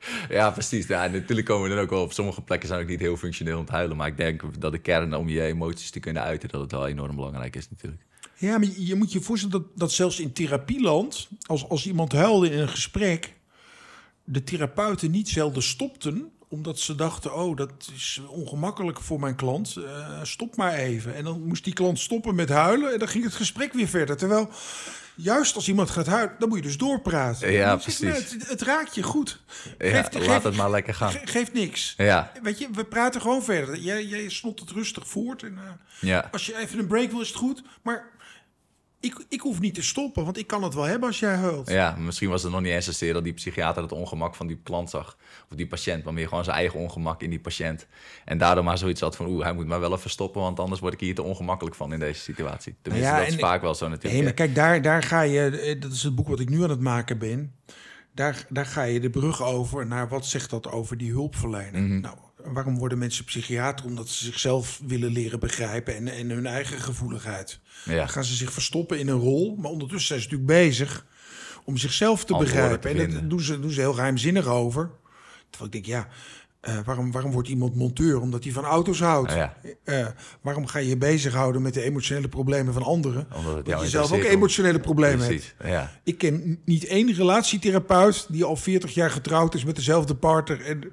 Ja, precies. Ja, natuurlijk komen we er ook wel op sommige plekken zijn ook niet heel functioneel om te huilen. Maar ik denk dat de kern om je emoties te kunnen uiten, dat het wel enorm belangrijk is natuurlijk. Ja, maar je, moet je voorstellen dat, dat zelfs in therapieland, als, als iemand huilde in een gesprek, de therapeuten niet zelden stopten, omdat ze dachten, oh, dat is ongemakkelijk voor mijn klant, Eh, stop maar even. En dan moest die klant stoppen met huilen en dan ging het gesprek weer verder. Terwijl, juist als iemand gaat huilen, dan moet je dus doorpraten. Ja, zeg precies. nou, Het, het raakt je goed. Ja, laat geeft- het maar lekker gaan. Ge- geeft niks. Ja, Weet je, we praten gewoon verder. Jij, jij snot het rustig voort. En, eh, ja. als je even een break wil, is het goed. Maar ik, ik hoef niet te stoppen, want ik kan het wel hebben als jij huilt. Ja, misschien was het nog niet eens zozeer dat die psychiater het ongemak van die klant zag. Of die patiënt, maar meer gewoon zijn eigen ongemak in die patiënt. En daardoor maar zoiets had van, oeh, hij moet maar wel even stoppen, want anders word ik hier te ongemakkelijk van in deze situatie. Tenminste, Ja, dat is vaak wel zo natuurlijk. Nee, maar kijk, daar, daar ga je, eh, dat is het boek wat ik nu aan het maken ben. Daar, daar ga je de brug over naar wat zegt dat over die hulpverlening. Mhm. Nou, waarom worden mensen psychiater? Omdat ze zichzelf willen leren begrijpen en, en hun eigen gevoeligheid. Ja. Dan gaan ze zich verstoppen in een rol, maar ondertussen zijn ze natuurlijk bezig om zichzelf te Antwoorden begrijpen. te en dat vinden. doen ze, doen ze heel geheimzinnig over. Terwijl ik denk, ja, Eh, waarom, waarom wordt iemand monteur? Omdat hij van auto's houdt. Ja. Eh, waarom ga je je bezighouden met de emotionele problemen van anderen? Omdat Dat je zelf ook emotionele problemen hebt. Ja. Ik ken niet één relatietherapeut die al 40 jaar getrouwd is met dezelfde partner. En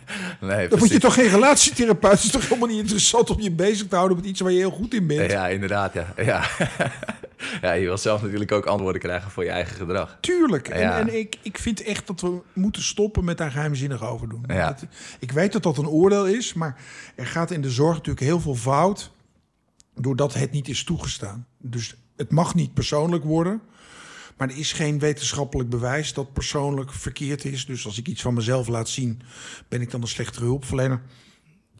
Nee, dan word je toch geen relatietherapeut? Het is toch helemaal niet interessant om je bezig te houden met iets waar je heel goed in bent? Ja, inderdaad, ja. ja. ja, je wil zelf natuurlijk ook antwoorden krijgen voor je eigen gedrag. Tuurlijk. En, Ja. en ik, ik vind echt dat we moeten stoppen met daar geheimzinnig over doen. Ja. Dat- ik weet dat dat een oordeel is, maar er gaat in de zorg natuurlijk heel veel fout doordat het niet is toegestaan. Dus het mag niet persoonlijk worden. Maar er is geen wetenschappelijk bewijs dat persoonlijk verkeerd is. Dus als ik iets van mezelf laat zien, ben ik dan een slechtere hulpverlener?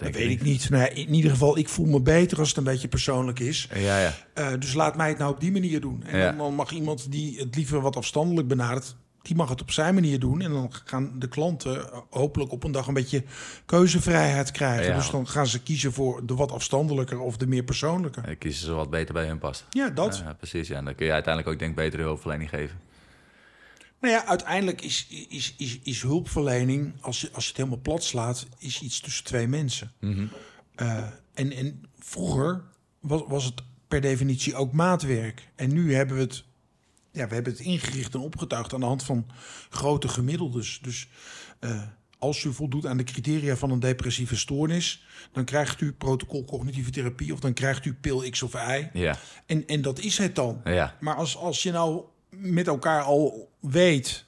Dat weet ik niet. Nou, in ieder geval, ik voel me beter als het een beetje persoonlijk is. Ja, ja. Eh, dus laat mij het nou op die manier doen. En Ja. dan, mag iemand die het liever wat afstandelijk benadert, die mag het op zijn manier doen. En dan gaan de klanten eh, hopelijk op een dag een beetje keuzevrijheid krijgen. Ja. Dus dan gaan ze kiezen voor de wat afstandelijker of de meer persoonlijke. Dan kiezen ze wat beter bij hun past. Ja, dat. Ja, precies. Ja. En dan kun je uiteindelijk ook denk ik betere hulpverlening geven. Nou ja, uiteindelijk is, is, is, is hulpverlening, als je, als je het helemaal plat slaat, is iets tussen twee mensen. Mhm. Eh, en, en vroeger was, was het per definitie ook maatwerk. En nu hebben we het, ja, we hebben het ingericht en opgetuigd aan de hand van grote gemiddeldes. Dus eh, als u voldoet aan de criteria van een depressieve stoornis, dan krijgt u protocol cognitieve therapie of dan krijgt u pil X of Y. Ja, En, en dat is het dan. ja. Maar als, als je nou met elkaar al weet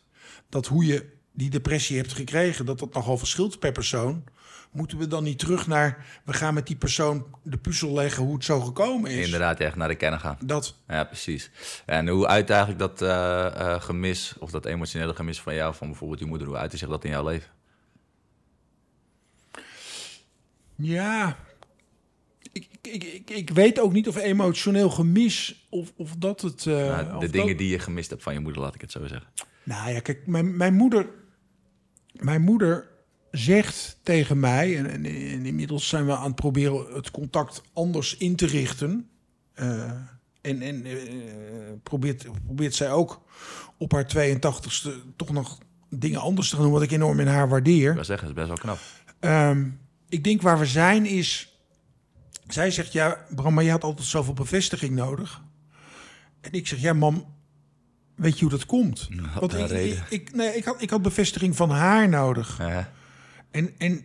dat hoe je die depressie hebt gekregen, dat dat nogal verschilt per persoon, moeten we dan niet terug naar we gaan met die persoon de puzzel leggen hoe het zo gekomen is? Inderdaad, echt naar de kern gaan. Dat, Ja, precies. En hoe uit eigenlijk dat eh, eh, gemis, of dat emotionele gemis van jou, van bijvoorbeeld je moeder, hoe uit zich dat in jouw leven? ja. Ik, ik, ik, ik weet ook niet of emotioneel gemis of, of dat het. eh, Nou, de dat- dingen die je gemist hebt van je moeder, laat ik het zo zeggen. Nou ja, kijk, mijn, mijn moeder. Mijn moeder zegt tegen mij, en, en, en inmiddels zijn we aan het proberen het contact anders in te richten. eh, en en eh, probeert, probeert zij ook op haar 82ste toch nog dingen anders te gaan doen, wat ik enorm in haar waardeer. Ik wil zeggen, dat is best wel knap. Ehm, ik denk waar we zijn is. Zij zegt ja, Bram, maar je had altijd zoveel bevestiging nodig. En ik zeg ja, mam, weet je hoe dat komt? Had Want ik, reden. ik, ik- nee, ik, had, ik had bevestiging van haar nodig. Ja. En, en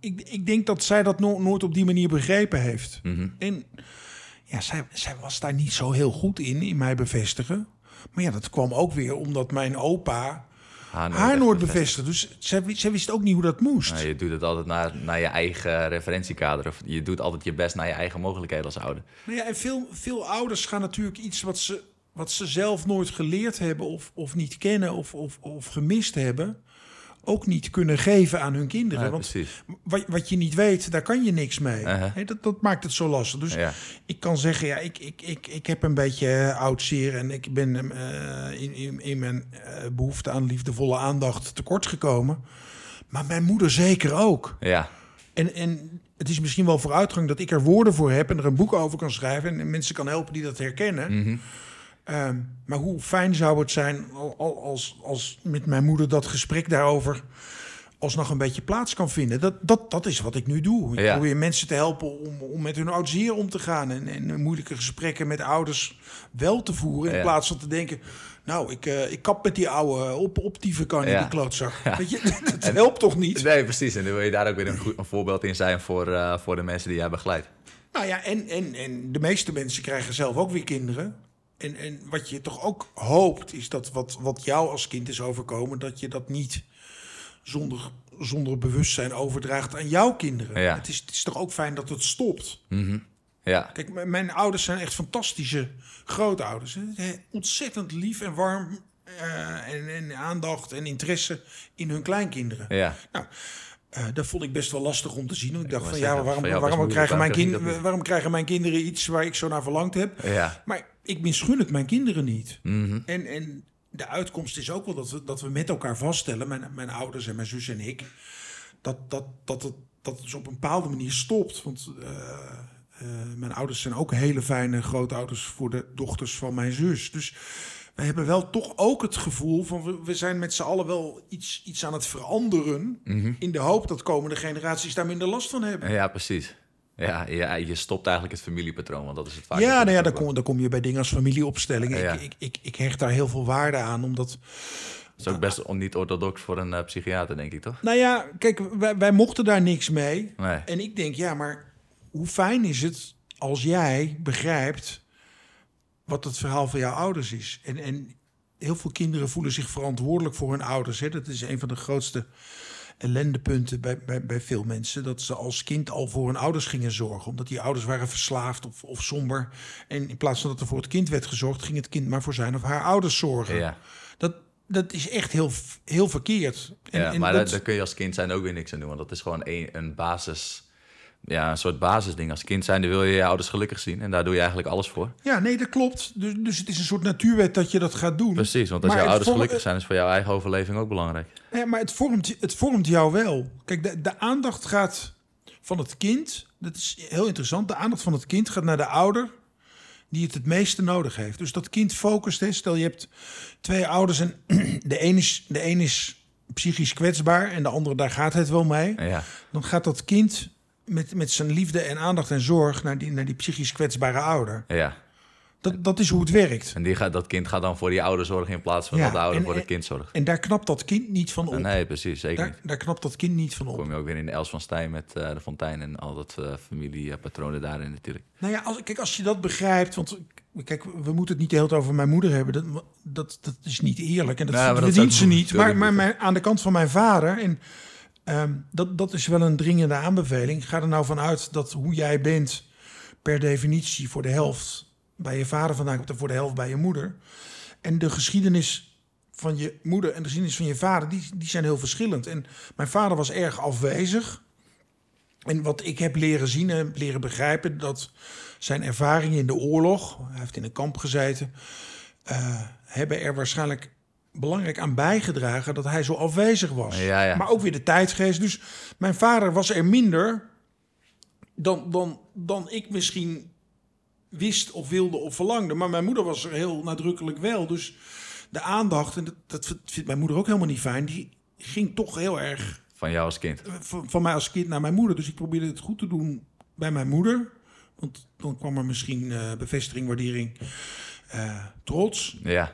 ik, ik denk dat zij dat no- nooit op die manier begrepen heeft. Mhm. En ja, zij, zij was daar niet zo heel goed in, in mij bevestigen. Maar ja, dat kwam ook weer omdat mijn opa Haar haar echt nooit bevestigd. Dus zij, zij wist ook niet hoe dat moest. Je doet het altijd naar, naar je eigen referentiekader. Of je doet altijd je best naar je eigen mogelijkheden als ouder. Nou ja, en veel, veel ouders gaan natuurlijk iets wat ze, wat ze zelf nooit geleerd hebben of, of niet kennen of, of, of gemist hebben, ook niet kunnen geven aan hun kinderen. Ja, Want wat, wat je niet weet, daar kan je niks mee. Dat, dat maakt het zo lastig. Dus Ja. ik kan zeggen, ja, ik, ik, ik, ik heb een beetje oud zeer en ik ben eh, in, in, in mijn eh, behoefte aan liefdevolle aandacht tekort gekomen. Maar mijn moeder zeker ook. Ja, En, en het is misschien wel vooruitgang dat ik er woorden voor heb en er een boek over kan schrijven en mensen kan helpen die dat herkennen. Mhm. Ehm, maar hoe fijn zou het zijn al- al- als, als met mijn moeder dat gesprek daarover alsnog een beetje plaats kan vinden. Dat, dat, dat is wat ik nu doe. Ik Ja. probeer mensen te helpen om, om met hun oud zeer om te gaan en, en moeilijke gesprekken met ouders wel te voeren in Ja. plaats van te denken. Nou, ik, eh, ik kap met die oude op, op die vakantie, Ja. die klootzak. Weet je, dat helpt toch niet? nee, precies. En dan wil je daar ook weer een, goed, een voorbeeld in zijn voor, eh, voor de mensen die jij begeleidt. Nou ja, en, en, en de meeste mensen krijgen zelf ook weer kinderen. En, en wat je toch ook hoopt, is dat wat, wat jou als kind is overkomen, dat je dat niet zonder, zonder bewustzijn overdraagt aan jouw kinderen. Ja. Het, is, het is toch ook fijn dat het stopt. Mhm. Ja, Kijk, mijn ouders zijn echt fantastische grootouders. hè. Ontzettend lief en warm. eh, en, en aandacht en interesse in hun kleinkinderen. ja. Eh, dat vond ik best wel lastig om te zien. Ik dacht van ja, waarom, van waarom, krijgen mijn kind, waarom krijgen mijn kinderen iets waar ik zo naar verlangd heb? ja. Maar ik misgun het mijn kinderen niet. Mhm. En, en de uitkomst is ook wel dat we, dat we met elkaar vaststellen, mijn, mijn ouders en mijn zus en ik, dat, dat, dat, het, dat het dus op een bepaalde manier stopt. Want eh, eh, mijn ouders zijn ook hele fijne grootouders voor de dochters van mijn zus. Dus wij hebben wel toch ook het gevoel van we, we zijn met z'n allen wel iets, iets aan het veranderen. In de hoop dat komende generaties daar minder last van hebben. Ja, precies. Ja, ja, je stopt eigenlijk het familiepatroon, want dat is het vaak. Ja, nou ja, dan kom, dan kom je bij dingen als familieopstellingen. Ja. Ik, ik, ik, ik hecht daar heel veel waarde aan, omdat... Dat is ook best on- niet orthodox voor een eh, psychiater, denk ik, toch? Nou ja, kijk, wij, wij mochten daar niks mee. Nee. En ik denk, ja, maar hoe fijn is het als jij begrijpt wat het verhaal van jouw ouders is? En, en heel veel kinderen voelen zich verantwoordelijk voor hun ouders. Hè? Dat is een van de grootste ellendepunten bij, bij, bij veel mensen. Dat ze als kind al voor hun ouders gingen zorgen. Omdat die ouders waren verslaafd of, of somber. En in plaats van dat er voor het kind werd gezorgd, ging het kind maar voor zijn of haar ouders zorgen. Ja, Dat, dat is echt heel, heel verkeerd. En, ja en maar dat- daar, daar kun je als kind zijn ook weer niks aan doen, want dat is gewoon een, een basis... Ja, een soort basisding. Als kind zijn, dan wil je je ouders gelukkig zien. En daar doe je eigenlijk alles voor. Ja, nee, dat klopt. Dus, dus het is een soort natuurwet dat je dat gaat doen. Precies, want als Maar jouw ouders gelukkig zijn, is voor jouw eigen overleving ook belangrijk. Ja, maar het vormt, het vormt jou wel. Kijk, de, de aandacht gaat van het kind. Dat is heel interessant. De aandacht van het kind gaat naar de ouder die het het meeste nodig heeft. Dus dat kind focust. Hè. Stel je hebt twee ouders en de een is, de een is psychisch kwetsbaar en de andere daar gaat het wel mee. Ja, Dan gaat dat kind met, met zijn liefde en aandacht en zorg naar die, naar die psychisch kwetsbare ouder. ja. Dat, dat is hoe het werkt. En die gaat, dat kind gaat dan voor die ouder zorgen in plaats van Ja, dat de ouder en- voor het kind zorgt. En daar knapt dat kind niet van op. Nee, precies, zeker Daar, niet. daar knapt dat kind niet van op. kom je ook weer in de Els van Stijn met eh, de fontein en al dat eh, familiepatronen daarin natuurlijk. Nou ja, als, kijk, als je dat begrijpt, want kijk, we moeten het niet de hele tijd over mijn moeder hebben. Dat, dat, dat is niet eerlijk en dat Nee, dat verdient ze niet. Maar, maar mijn, aan de kant van mijn vader, en ehm, dat, dat is wel een dringende aanbeveling. Ga er nou vanuit dat hoe jij bent per definitie voor de helft bij je vader vandaan komt en voor de helft bij je moeder. En de geschiedenis van je moeder en de geschiedenis van je vader, die, die zijn heel verschillend. En mijn vader was erg afwezig. En wat ik heb leren zien en leren begrijpen, dat zijn ervaringen in de oorlog, hij heeft in een kamp gezeten, eh, hebben er waarschijnlijk belangrijk aan bijgedragen dat hij zo afwezig was. Ja, ja. Maar ook weer de tijdgeest. Dus mijn vader was er minder dan, dan, dan ik misschien wist of wilde of verlangde. Maar mijn moeder was er heel nadrukkelijk wel. Dus de aandacht, en dat, dat vindt mijn moeder ook helemaal niet fijn, die ging toch heel erg Van jou als kind. van, van mij als kind naar mijn moeder. Dus ik probeerde het goed te doen bij mijn moeder. Want dan kwam er misschien eh, bevestiging, waardering, eh, trots. Ja,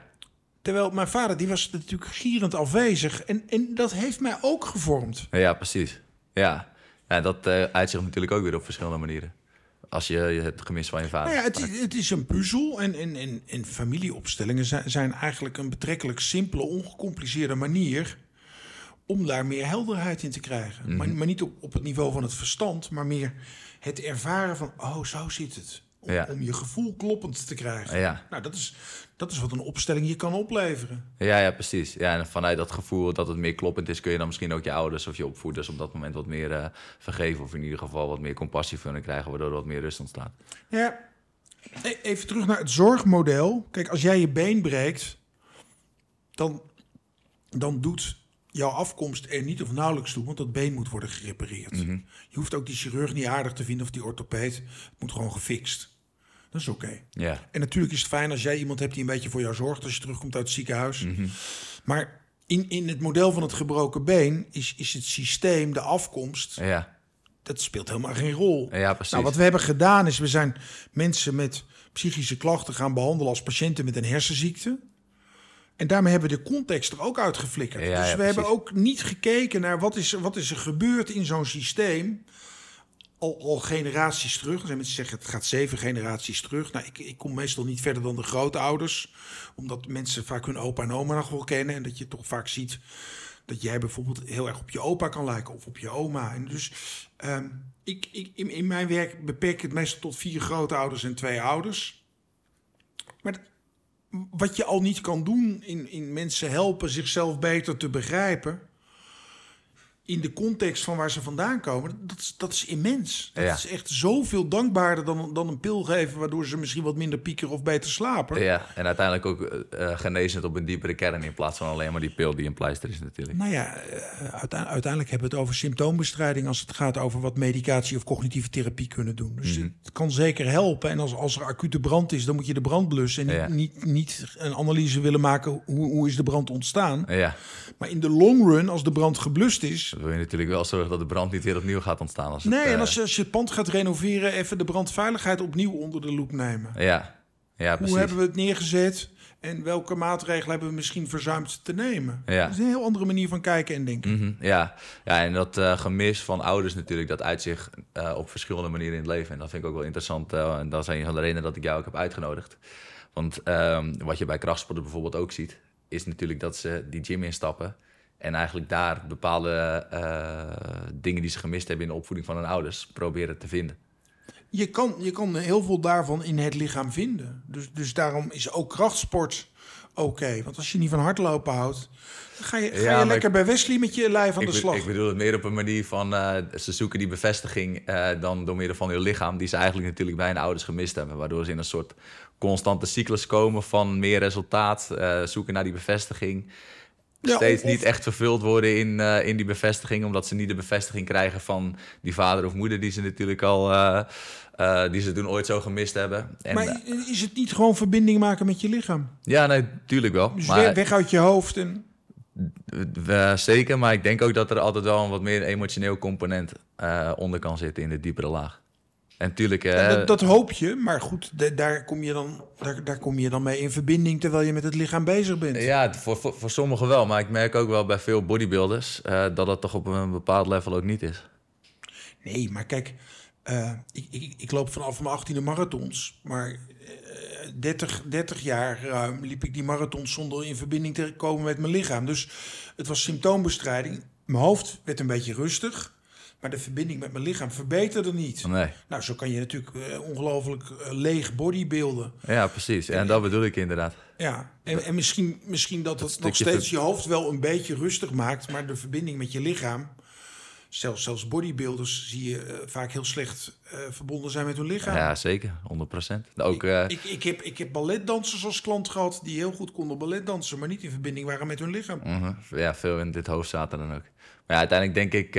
Terwijl mijn vader, die was natuurlijk gierend afwezig. En, en dat heeft mij ook gevormd. ja precies. Ja, ja dat eh uit zich natuurlijk ook weer op verschillende manieren. Als je het gemis van je vader... Nou ja, het, is- het is een puzzel. En, en, en, en familieopstellingen zijn, zijn eigenlijk een betrekkelijk simpele, ongecompliceerde manier om daar meer helderheid in te krijgen. maar, maar niet op, op het niveau van het verstand, maar meer het ervaren van, oh, zo zit het. Om, Ja. om je gevoel kloppend te krijgen. Ja. Nou, dat is, dat is wat een opstelling je kan opleveren. Ja, ja, precies. Ja, en vanuit dat gevoel dat het meer kloppend is, kun je dan misschien ook je ouders of je opvoeders op dat moment wat meer eh, vergeven. Of in ieder geval wat meer compassie voor hen krijgen, waardoor er wat meer rust ontstaat. Ja, e- even terug naar het zorgmodel. Kijk, als jij je been breekt, dan, dan doet jouw afkomst er niet of nauwelijks toe, want dat been moet worden gerepareerd. Je hoeft ook die chirurg niet aardig te vinden of die orthopeed. Het moet gewoon gefixt. Dat is oké. Ja, En natuurlijk is het fijn als jij iemand hebt die een beetje voor jou zorgt als je terugkomt uit het ziekenhuis. Maar in, in het model van het gebroken been is, is het systeem, de afkomst, ja, dat speelt helemaal geen rol. ja precies. Nou, wat we hebben gedaan is, we zijn mensen met psychische klachten gaan behandelen als patiënten met een hersenziekte. En daarmee hebben we de context er ook uit geflikkerd. Ja, dus ja, we hebben ook niet gekeken naar wat is, wat is er gebeurd in zo'n systeem. Al, generaties terug. Er mensen zeggen het gaat zeven generaties terug. Nou, ik, ik kom meestal niet verder dan de grootouders. Omdat mensen vaak hun opa en oma nog wel kennen. En dat je toch vaak ziet dat jij bijvoorbeeld heel erg op je opa kan lijken of op je oma. En dus ehm, ik, ik, in, mijn werk beperk ik het meestal tot vier grootouders en twee ouders. Maar wat je al niet kan doen in, in mensen helpen zichzelf beter te begrijpen. In de context van waar ze vandaan komen, dat is, dat is immens. Dat Ja. is echt zoveel dankbaarder dan, dan een pil geven... waardoor ze misschien wat minder piekeren of beter slapen. Ja, en uiteindelijk ook eh, eh, genezend op een diepere kern in plaats van alleen maar die pil die een pleister is natuurlijk. Nou ja, eh, uite- uiteindelijk hebben we het over symptoombestrijding... als het gaat over wat medicatie of cognitieve therapie kunnen doen. Dus Mhm. het kan zeker helpen. En als, als er acute brand is, dan moet je de brand blussen... en Ja. niet, niet, niet een analyse willen maken hoe, hoe is de brand ontstaan. Ja, Maar in de long run, als de brand geblust is... wil je natuurlijk wel zorgen dat de brand niet weer opnieuw gaat ontstaan. Als het, Nee, en eh, als je, als je het pand gaat renoveren... even de brandveiligheid opnieuw onder de loep nemen. Ja, ja precies. Hoe hebben we het neergezet... En welke maatregelen hebben we misschien verzuimd te nemen? Ja. Dat is een heel andere manier van kijken en denken. Mhm, ja. ja, en dat eh, gemis van ouders natuurlijk, dat uit zich eh, op verschillende manieren in het leven. En dat vind ik ook wel interessant. en dat is een van de redenen dat ik jou ook heb uitgenodigd. Want ehm, wat je bij krachtsporten bijvoorbeeld ook ziet, is natuurlijk dat ze die gym instappen. En eigenlijk daar bepaalde eh, dingen die ze gemist hebben in de opvoeding van hun ouders proberen te vinden. Je kan, je kan heel veel daarvan in het lichaam vinden. Dus, dus daarom is ook krachtsport oké. Want als je niet van hardlopen houdt, dan ga je, ga Ja, je lekker ik- bij Wesley met je lijf aan de slag. ik bedoel het meer op een manier van eh, ze zoeken die bevestiging eh, dan door middel van hun lichaam, die ze eigenlijk natuurlijk bij hun ouders gemist hebben. Waardoor ze in een soort constante cyclus komen van meer resultaat, zoeken naar die bevestiging. Ja, Steeds of- niet echt vervuld worden in, eh, in die bevestiging, omdat ze niet de bevestiging krijgen van die vader of moeder die ze natuurlijk al, eh, eh, die ze toen ooit zo gemist hebben. En, maar is het niet gewoon verbinding maken met je lichaam? ja, nee, tuurlijk wel. Dus maar, weg, weg uit je hoofd. En, zeker, maar ik denk ook dat er altijd wel een wat meer emotioneel component eh, onder kan zitten in de diepere laag. En tuurlijk, eh, dat, dat hoop je, maar goed, da- daar, kom je dan, daar, daar kom je dan mee in verbinding terwijl je met het lichaam bezig bent. ja, voor, voor, voor sommigen wel, maar ik merk ook wel bij veel bodybuilders eh, dat dat toch op een bepaald level ook niet is. Nee, maar kijk, eh, ik, ik, ik loop vanaf mijn 18e marathons. Maar eh 30, 30 jaar ruim liep ik die marathons zonder in verbinding te komen met mijn lichaam. Dus het was symptoombestrijding. Mijn hoofd werd een beetje rustig. Maar de verbinding met mijn lichaam verbeterde niet. Nee. Nou, zo kan je natuurlijk eh, ongelooflijk eh, leeg bodybeelden. Ja, precies. En dat bedoel ik inderdaad. Ja, en, en misschien, misschien dat het nog steeds je hoofd wel een beetje rustig maakt, maar de verbinding met je lichaam, zelfs, zelfs bodybuilders zie je eh, vaak heel slecht verbonden zijn met hun lichaam. Ja, zeker. 100%. Ook, eh, ik, ik, heb, ik heb balletdansers als klant gehad die heel goed konden balletdansen, maar niet in verbinding waren met hun lichaam. mhm, ja, veel in dit hoofd zaten dan ook. Maar ja, uiteindelijk denk ik,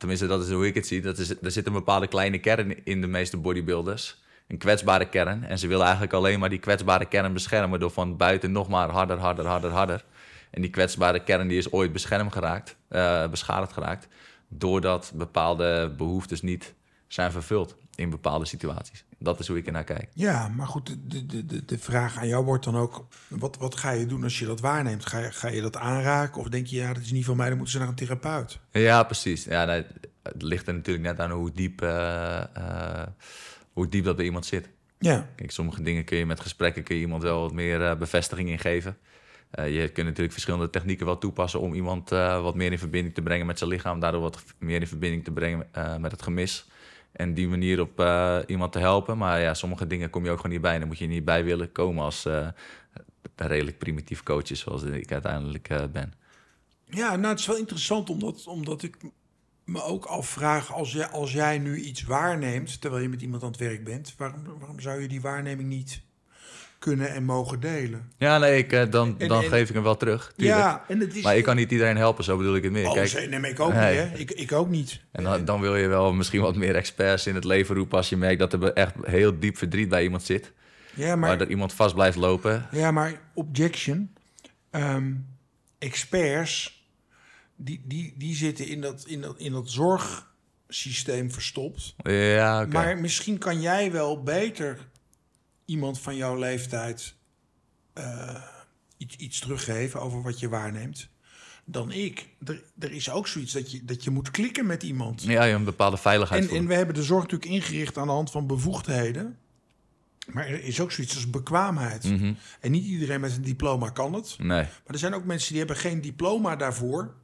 tenminste dat is hoe ik het zie, dat is, er zit een bepaalde kleine kern in de meeste bodybuilders. Een kwetsbare kern. En ze willen eigenlijk alleen maar die kwetsbare kern beschermen door van buiten nog maar harder, harder, harder, harder. En die kwetsbare kern die is ooit beschermd geraakt, eh, beschadigd geraakt, doordat bepaalde behoeftes niet zijn vervuld in bepaalde situaties. Dat is hoe ik ernaar kijk. Ja, maar goed, de, de, de, de vraag aan jou wordt dan ook: wat, wat ga je doen als je dat waarneemt? Ga je, ga je dat aanraken? Of denk je, ja, dat is niet van mij, dan moeten ze naar een therapeut? Ja, precies. Ja, nee, het ligt er natuurlijk net aan hoe diep, eh, eh, hoe diep dat bij iemand zit. Ja, Kijk, sommige dingen kun je met gesprekken kun je iemand wel wat meer eh, bevestiging in geven. Je kunt natuurlijk verschillende technieken wel toepassen om iemand wat meer in verbinding te brengen met zijn lichaam, daardoor wat meer in verbinding te brengen met het gemis. En die manier op eh, iemand te helpen. Maar ja, sommige dingen kom je ook gewoon niet bij. Dan moet je niet bij willen komen als een redelijk primitief coach zoals ik uiteindelijk eh, ben. Ja, nou, het is wel interessant omdat, omdat ik me ook afvraag... Als jij, als jij nu iets waarneemt terwijl je met iemand aan het werk bent... waarom, waarom zou je die waarneming niet kunnen en mogen delen? Ja, nee, ik, eh, dan, En- dan en- geef ik hem wel terug. Tuurlijk. Ja, en het is... Maar ik kan niet iedereen helpen, zo bedoel ik het meer. Oh, Kijk, nee, maar ik ook Nee. niet, hè? Ik, ik ook niet. En dan, dan wil je wel misschien wat meer experts in het leven roepen als je merkt dat er echt heel diep verdriet bij iemand zit. Ja, Maar maar, dat iemand vast blijft lopen. ja, maar objection. Ehm, experts, die, die, die zitten in dat, in, dat, in dat zorgsysteem verstopt. Ja. Maar misschien kan jij wel beter iemand van jouw leeftijd eh, iets, iets teruggeven over wat je waarneemt dan ik. Er, er is ook zoiets dat je, dat je moet klikken met iemand. Ja, je een bepaalde veiligheid en we hebben de zorg natuurlijk ingericht aan de hand van bevoegdheden. Maar er is ook zoiets als bekwaamheid. Mhm. En niet iedereen met een diploma kan het. Nee, Maar er zijn ook mensen die hebben geen diploma daarvoor.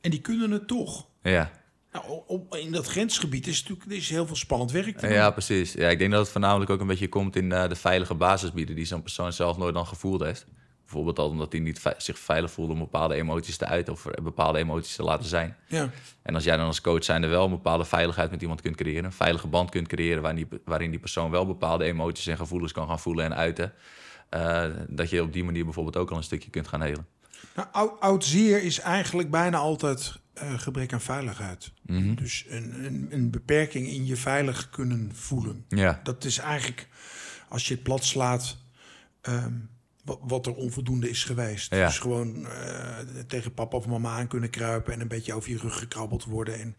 En die kunnen het toch. ja. Nou, op, in dat grensgebied is natuurlijk is heel veel spannend werk te doen. ja, precies. Ja, ik denk dat het voornamelijk ook een beetje komt in eh, de veilige basis bieden die zo'n persoon zelf nooit dan gevoeld heeft. Bijvoorbeeld al omdat hij niet zich veilig voelde om bepaalde emoties te uiten of bepaalde emoties te laten zijn. Ja. En als jij dan als coach zijnde wel een bepaalde veiligheid met iemand kunt creëren, een veilige band kunt creëren waarin die, waarin die persoon wel bepaalde emoties en gevoelens kan gaan voelen en uiten, eh, dat je op die manier bijvoorbeeld ook al een stukje kunt gaan helen. Nou, oud, oud zeer is eigenlijk bijna altijd eh, gebrek aan veiligheid. Mhm. Dus een, een, een beperking in je veilig kunnen voelen. Ja, Dat is eigenlijk, als je het plat slaat, ehm, wat, wat er onvoldoende is geweest. Ja. Dus gewoon eh, tegen papa of mama aan kunnen kruipen en een beetje over je rug gekrabbeld worden. En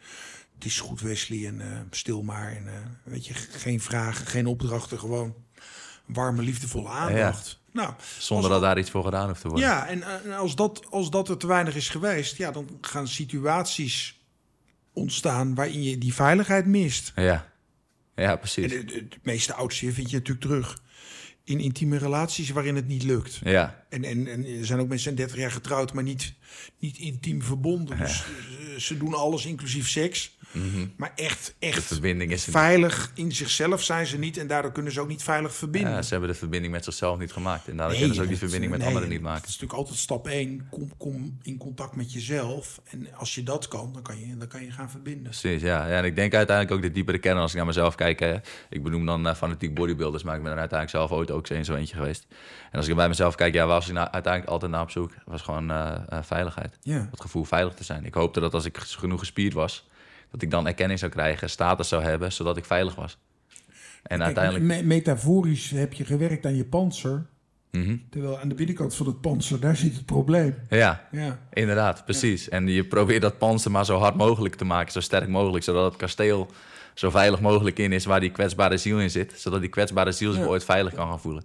het is goed, Wesley, en eh, stil maar. En weet je, geen vragen, geen opdrachten, gewoon warme, liefdevolle aandacht. Nou, zonder dat daar iets voor gedaan hoeft te worden. ja, en als dat, als dat er te weinig is geweest, ja, dan gaan situaties ontstaan waarin je die veiligheid mist. Ja, ja En precies. het, het meeste oudste vind je natuurlijk terug in intieme relaties waarin het niet lukt. Ja, En, en, en er zijn ook mensen 30 jaar getrouwd, maar niet, niet intiem verbonden. Dus ze, ze doen alles, inclusief seks. Maar echt, de echt verbinding is veilig in zichzelf zijn ze niet. En daardoor kunnen ze ook niet veilig verbinden. Ja, ze hebben de verbinding met zichzelf niet gemaakt. En daardoor Nee, kunnen ze ook die verbinding met nee, anderen niet maken. is natuurlijk altijd stap 1. Kom, kom in contact met jezelf. En als je dat kan, dan kan je, dan kan je gaan verbinden. Precies, ja. ja. En ik denk uiteindelijk ook de diepere kern als ik naar mezelf kijk. Hè, ik benoem dan eh, fanatiek bodybuilders, maar ik ben er uiteindelijk zelf ooit ook eens zo eentje geweest. En als ik bij mezelf kijk, ja, waar was ik nou uiteindelijk altijd naar op zoek? Was gewoon eh, eh, veiligheid. Het gevoel veilig te zijn. Ik hoopte dat als ik genoeg gespierd was, dat ik dan erkenning zou krijgen, status zou hebben, zodat ik veilig was. En Kijk, uiteindelijk... me- metaforisch heb je gewerkt aan je panzer. Mhm. Terwijl aan de binnenkant van het panzer, daar zit het probleem. Ja, Ja. Inderdaad, precies. En je probeert dat panzer maar zo hard mogelijk te maken, zo sterk mogelijk, zodat het kasteel zo veilig mogelijk in is waar die kwetsbare ziel in zit, zodat die kwetsbare ziel zich Ja. ooit veilig kan gaan voelen.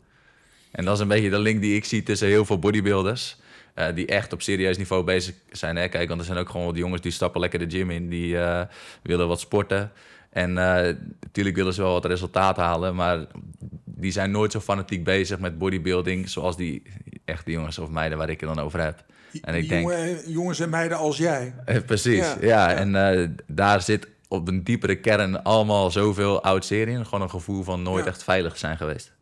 En dat is een beetje de link die ik zie tussen heel veel bodybuilders, eh, die echt op serieus niveau bezig zijn. Hè? Kijk, want er zijn ook gewoon wat jongens die stappen lekker de gym in, die eh, willen wat sporten. En eh, natuurlijk willen ze wel wat resultaat halen, maar die zijn nooit zo fanatiek bezig met bodybuilding zoals die echte jongens of meiden waar ik het dan over heb. En ik denk, jongen- jongens en meiden als jij. eh, Precies, Ja, ja. ja. En eh, daar zit op een diepere kern allemaal zoveel oud in. Gewoon een gevoel van nooit Ja. echt veilig zijn geweest.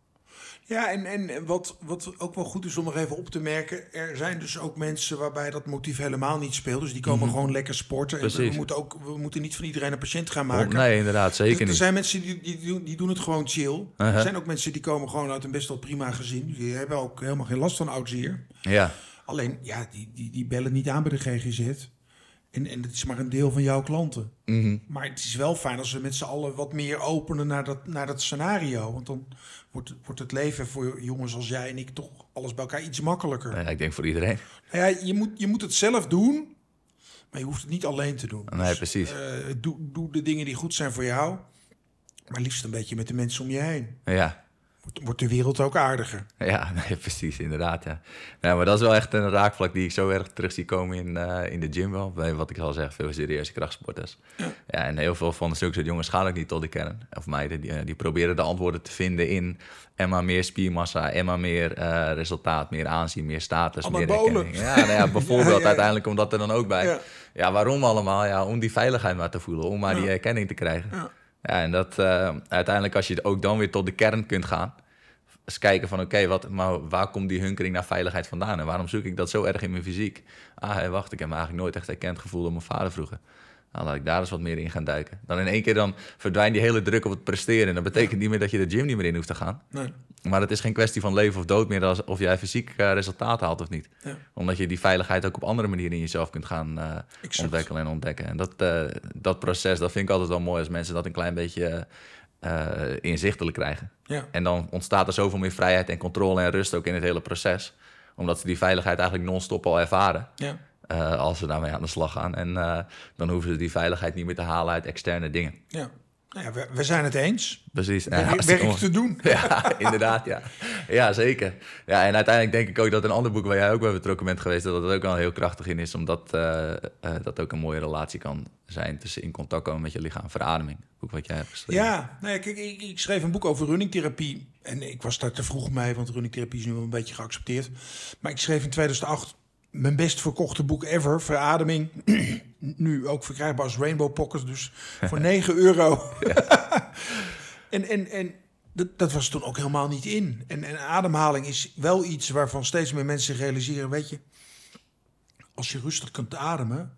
Ja, en, en wat, wat ook wel goed is om nog even op te merken... er zijn dus ook mensen waarbij dat motief helemaal niet speelt. Dus die komen gewoon lekker sporten. En we, Mhm. Precies. moeten ook, we moeten niet van iedereen een patiënt gaan Oh, maken. nee, inderdaad, Er- zeker er niet. zijn mensen die, die, doen- die doen het gewoon chill. Er zijn ook mensen die komen gewoon uit een best wel prima gezin. Die hebben ook helemaal geen last van oudzeer. Ja, Alleen, ja, die, die, die bellen niet aan bij de GGZ. En, en dat is maar een deel van jouw klanten. Mhm. Maar het is wel fijn als we met z'n allen wat meer openen naar dat, naar dat scenario. Want dan wordt, wordt het leven voor jongens als jij en ik toch alles bij elkaar iets makkelijker. Ja, ik denk voor iedereen. Nou ja, je, moet, je moet het zelf doen, maar je hoeft het niet alleen te doen. Nee, Dus, precies. eh, doe, doe de dingen die goed zijn voor jou, maar liefst een beetje met de mensen om je heen. Ja, Wordt, de wereld ook aardiger. ja nee, precies, inderdaad. Ja. maar dat is wel echt een raakvlak die ik zo erg terug zie komen in, eh, in de gym wel. Bij wat ik al zeg, veel serieuze krachtsporters. Ja. en heel veel van zulke soort jongens gaan ook niet tot de kern. Of meiden, die, eh, die proberen de antwoorden te vinden in... en maar meer spiermassa, en maar meer eh, resultaat, meer aanzien, meer status, meer erkenning. Ja, nou ja, bijvoorbeeld Ja, uiteindelijk komt dat er dan ook bij. Ja. Ja, waarom allemaal? Ja, om die veiligheid maar te voelen, om maar die erkenning te krijgen. Ja. En dat eh, uiteindelijk als je ook dan weer tot de kern kunt gaan, eens kijken van oké, wat, maar waar komt die hunkering naar veiligheid vandaan en waarom zoek ik dat zo erg in mijn fysiek? Ah, wacht, ik heb me eigenlijk nooit echt erkend gevoeld door mijn vader vroeger. Nou, laat ik daar eens wat meer in gaan duiken. Dan in één keer dan verdwijnt die hele druk op het presteren. En dat betekent niet meer dat je de gym niet meer in hoeft te gaan. Nee. Maar het is geen kwestie van leven of dood meer als of jij fysiek eh, resultaat haalt of niet. Ja. Omdat je die veiligheid ook op andere manieren in jezelf kunt gaan eh, ontwikkelen en ontdekken. En dat, eh, dat proces, dat vind ik altijd wel mooi als mensen dat een klein beetje inzichtelijk krijgen. Ja. En dan ontstaat er zoveel meer vrijheid en controle en rust ook in het hele proces. Omdat ze die veiligheid eigenlijk non-stop al ervaren. Ja. Eh, als ze daarmee aan de slag gaan. En eh, dan hoeven ze die veiligheid niet meer te halen uit externe dingen. ja. Nou ja, we, we zijn het eens. Precies. Werk, hartstikke werk te doen. Ja, inderdaad, ja. Ja, zeker. Ja, en uiteindelijk denk ik ook dat een ander boek waar jij ook bij betrokken bent geweest, dat dat ook wel heel krachtig in is, omdat eh, dat ook een mooie relatie kan zijn tussen in contact komen met je lichaam. Verademing, boek wat jij hebt geschreven. Ja, nou ja, kijk, ik, ik schreef een boek over runningtherapie. En ik was daar te vroeg mee, want runningtherapie is nu wel een beetje geaccepteerd. Maar ik schreef in 2008 mijn best verkochte boek ever, Verademing. nu ook verkrijgbaar als Rainbow Pockets, dus voor 9 euro. en, en, en Dat, dat was toen ook helemaal niet in. En, en ademhaling is wel iets waarvan steeds meer mensen zich realiseren. Weet je, als je rustig kunt ademen,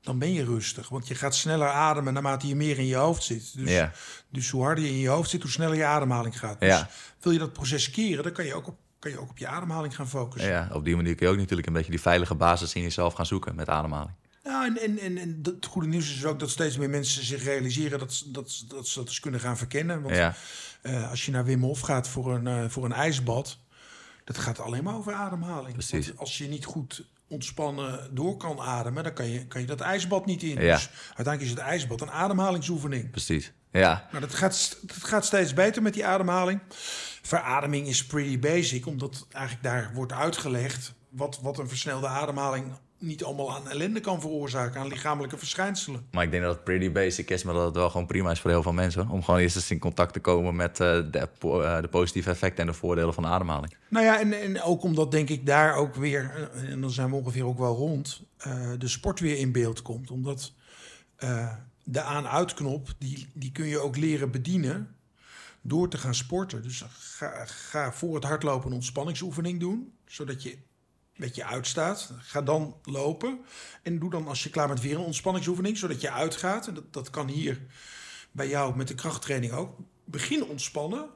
dan ben je rustig. Want je gaat sneller ademen naarmate je meer in je hoofd zit. Dus, Ja. dus hoe harder je in je hoofd zit, hoe sneller je ademhaling gaat. Dus Ja. wil je dat proces keren, dan kan je ook op, kan je ook op je ademhaling gaan focussen. Ja, op die manier kun je ook natuurlijk een beetje die veilige basis in jezelf gaan zoeken met ademhaling. Nou, en, en, en, en het goede nieuws is ook dat steeds meer mensen zich realiseren dat, ze- dat, dat ze dat eens kunnen gaan verkennen. Want Ja, eh, als je naar Wim Hof gaat voor een, eh, voor een ijsbad, dat gaat alleen maar over ademhaling. Precies. Want als je niet goed ontspannen door kan ademen, dan kan je, kan je dat ijsbad niet in. Ja. Dus uiteindelijk is het ijsbad een ademhalingsoefening. precies. Ja, Nou, dat gaat, dat gaat steeds beter met die ademhaling. Verademing is pretty basic, omdat eigenlijk daar wordt uitgelegd wat, wat een versnelde ademhaling niet allemaal aan ellende kan veroorzaken, aan lichamelijke verschijnselen. maar ik denk dat het pretty basic is, maar dat het wel gewoon prima is voor heel veel mensen. Om gewoon eerst eens in contact te komen met eh, de, eh, de positieve effecten en de voordelen van de ademhaling. Nou ja, en, en ook omdat denk ik daar ook weer, eh, en dan zijn we ongeveer ook wel rond, de sport weer in beeld komt. Omdat de aan-uitknop, die, die kun je ook leren bedienen door te gaan sporten. Dus ga, ga voor het hardlopen een ontspanningsoefening doen, zodat je een beetje uitstaat. Ga dan lopen en doe dan als je klaar bent weer een ontspanningsoefening, zodat je uitgaat. En dat, dat kan hier bij jou met de krachttraining ook. Begin ontspannen,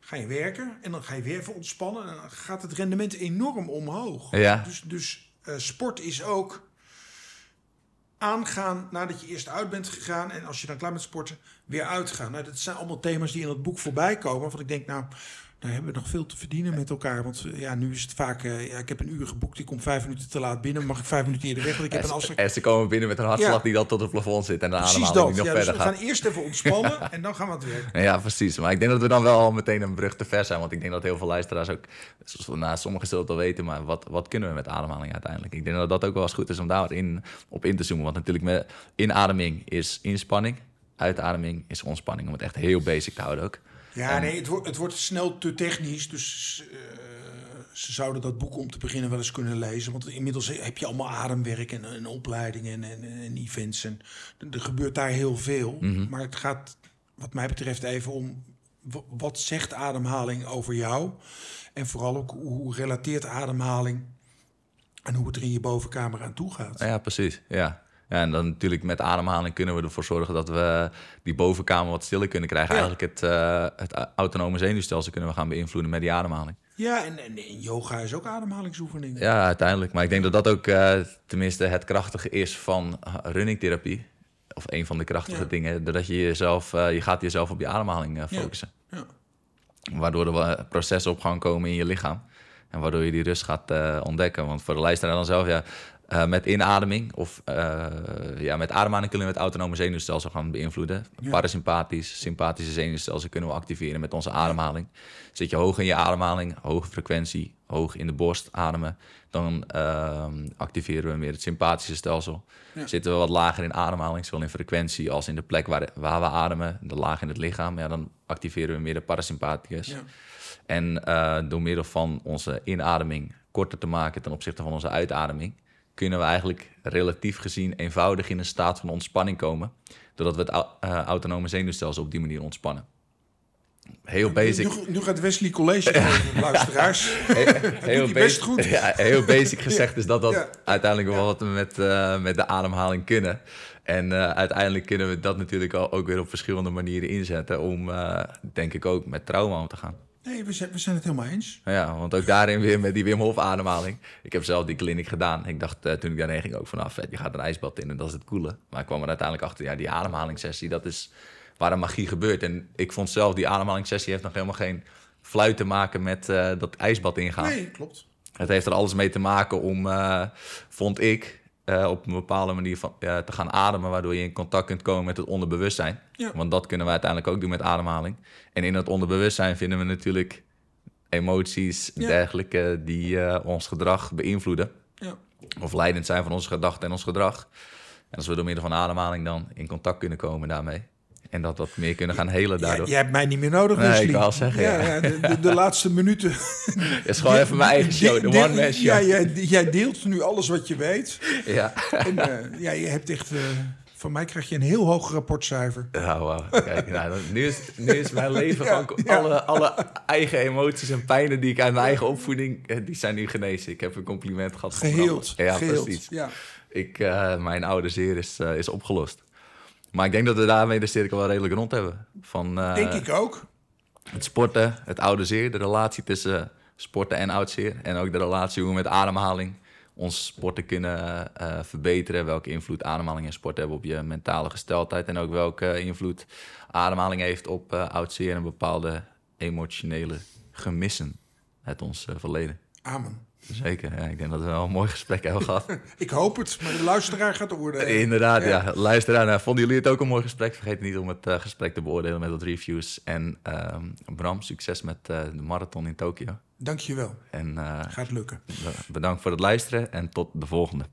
ga je werken en dan ga je weer even ontspannen. En dan gaat het rendement enorm omhoog. Ja. Dus, dus eh, sport is ook aangaan nadat je eerst uit bent gegaan. En als je dan klaar bent sporten, weer uitgaan. Nou, dat zijn allemaal thema's die in het boek voorbij komen. Want ik denk, nou, daar hebben we nog veel te verdienen met elkaar. Want eh, ja, nu is het vaak, eh, ja, ik heb een uur geboekt. Ik kom vijf minuten te laat binnen. Mag ik vijf minuten eerder weg? Want ik heb een En, afspraak. en ze komen binnen met een hartslag Ja. die dan tot het plafond zit en de Precies ademhaling dat. die nog Ja, dus verder we gaat. gaan eerst even ontspannen en dan gaan we aan het werk. Ja, precies. Maar ik denk dat we dan wel al meteen een brug te ver zijn. Want ik denk dat heel veel luisteraars ook... Nou, sommigen zullen het wel weten, maar wat, wat kunnen we met ademhaling uiteindelijk? Ik denk dat dat ook wel eens goed is om daar in, op in te zoomen. Want natuurlijk, met inademing is inspanning. Uitademing is ontspanning. Om het echt heel basic te houden ook. Ja, nee, het, wordt het wordt snel te technisch. Dus eh, ze zouden dat boek om te beginnen wel eens kunnen lezen. Want inmiddels heb je allemaal ademwerk en, en opleidingen en, en, en events. En er- gebeurt daar heel veel. Maar het gaat, wat mij betreft, even om... Wat zegt ademhaling over jou? En vooral ook hoe relateert ademhaling... en hoe het er in je bovenkamer aan toe gaat. Ja, precies. Ja. Ja, en dan natuurlijk met ademhaling kunnen we ervoor zorgen dat we die bovenkamer wat stiller kunnen krijgen. Ja. Eigenlijk het, eh, het autonome zenuwstelsel kunnen we gaan beïnvloeden met die ademhaling. Ja, en, en, en yoga is ook ademhalingsoefening. Ja, uiteindelijk. Maar ik denk dat dat ook eh, tenminste het krachtige is van uh, runningtherapie. Of een van de krachtige Ja. dingen. Dat je jezelf, eh, je gaat jezelf op je ademhaling eh, focussen. Ja. Waardoor er processen op gang komen in je lichaam. En waardoor je die rust gaat eh, ontdekken. Want voor de luisteraar dan zelf, ja, eh, met inademing of eh, ja, met ademhaling kunnen we het autonome zenuwstelsel gaan beïnvloeden. Ja. Parasympathisch, sympathische zenuwstelsel kunnen we activeren met onze ademhaling. Zit je hoog in je ademhaling, hoge frequentie, hoog in de borst ademen, dan ehm, activeren we meer het sympathische stelsel. Ja. Zitten we wat lager in ademhaling, zowel in frequentie als in de plek waar, waar we ademen, de laag in het lichaam, ja, dan activeren we meer de parasympathicus. Ja. En eh, door middel van onze inademing korter te maken ten opzichte van onze uitademing, kunnen we eigenlijk relatief gezien eenvoudig in een staat van ontspanning komen, doordat we het au- eh, autonome zenuwstelsel op die manier ontspannen. Heel basic. Nu, nu gaat Wesley College luisteraars. heel hij best goed. Ja, heel basic gezegd is dat dat Ja. uiteindelijk wel wat we met, eh, met de ademhaling kunnen. En eh, uiteindelijk kunnen we dat natuurlijk al, ook weer op verschillende manieren inzetten om, denk ik ook, met trauma om te gaan. Nee, we zijn, we zijn het helemaal eens. Nou Ja, want ook daarin weer met die Wim Hof ademhaling. Ik heb zelf die kliniek gedaan. Ik dacht eh, toen ik daarheen ging ook van, nou vet, je gaat een ijsbad in en dat is het coole. Maar ik kwam er uiteindelijk achter, ja, die ademhalingssessie, dat is waar de magie gebeurt. En ik vond zelf, die ademhalingssessie heeft nog helemaal geen fluit te maken met eh, dat ijsbad ingaan. Nee, klopt. Het heeft er alles mee te maken om, eh, vond ik, eh, op een bepaalde manier van, te gaan ademen, waardoor je in contact kunt komen met het onderbewustzijn. Ja. Want dat kunnen we uiteindelijk ook doen met ademhaling. En in het onderbewustzijn vinden we natuurlijk emoties, Ja. dergelijke, die eh, ons gedrag beïnvloeden. Ja. Of leidend zijn van onze gedachten en ons gedrag. En als we door middel van ademhaling dan in contact kunnen komen daarmee. En dat wat meer kunnen gaan helen daardoor. jij hebt mij niet meer nodig, Nee, Wesley. ik wou al zeggen, Ja, ja. ja, de, de, de laatste minuten. Het is gewoon even mijn eigen show, de one-man show. Ja, jij, jij deelt nu alles wat je weet. Ja. En eh, ja, je hebt echt eh, Van mij krijg je een heel hoog rapportcijfer. Ja, wauw. Kijk, nou, nu, is, nu is mijn leven Ja, gewoon... ja. Alle, alle eigen emoties en pijnen die ik uit mijn eigen opvoeding... eh, die zijn nu genezen. Ik heb een compliment gehad. van Geheeld. Ja, precies. Ja. Ik, eh, mijn oude zeer is, is opgelost. Maar ik denk dat we daarmee de cirkel wel redelijk rond hebben. Van eh, Denk ik ook. het sporten, het oude zeer, de relatie tussen sporten en oud zeer. En ook de relatie hoe we met ademhaling ons sporten kunnen eh, verbeteren. Welke invloed ademhaling en sport hebben op je mentale gesteldheid. En ook welke invloed ademhaling heeft op eh oud zeer en bepaalde emotionele gemissen uit ons eh, verleden. Amen. Zeker, ja, ik denk dat we wel een mooi gesprek hebben gehad. Ik hoop het, maar de luisteraar gaat oordelen. Inderdaad, ja. Luister aan. vonden jullie het ook een mooi gesprek? Vergeet niet om het eh, gesprek te beoordelen met wat reviews. En ehm, Bram, succes met eh, de marathon in Tokio. Dankjewel. En eh, Gaat lukken. bedankt voor het luisteren en tot de volgende.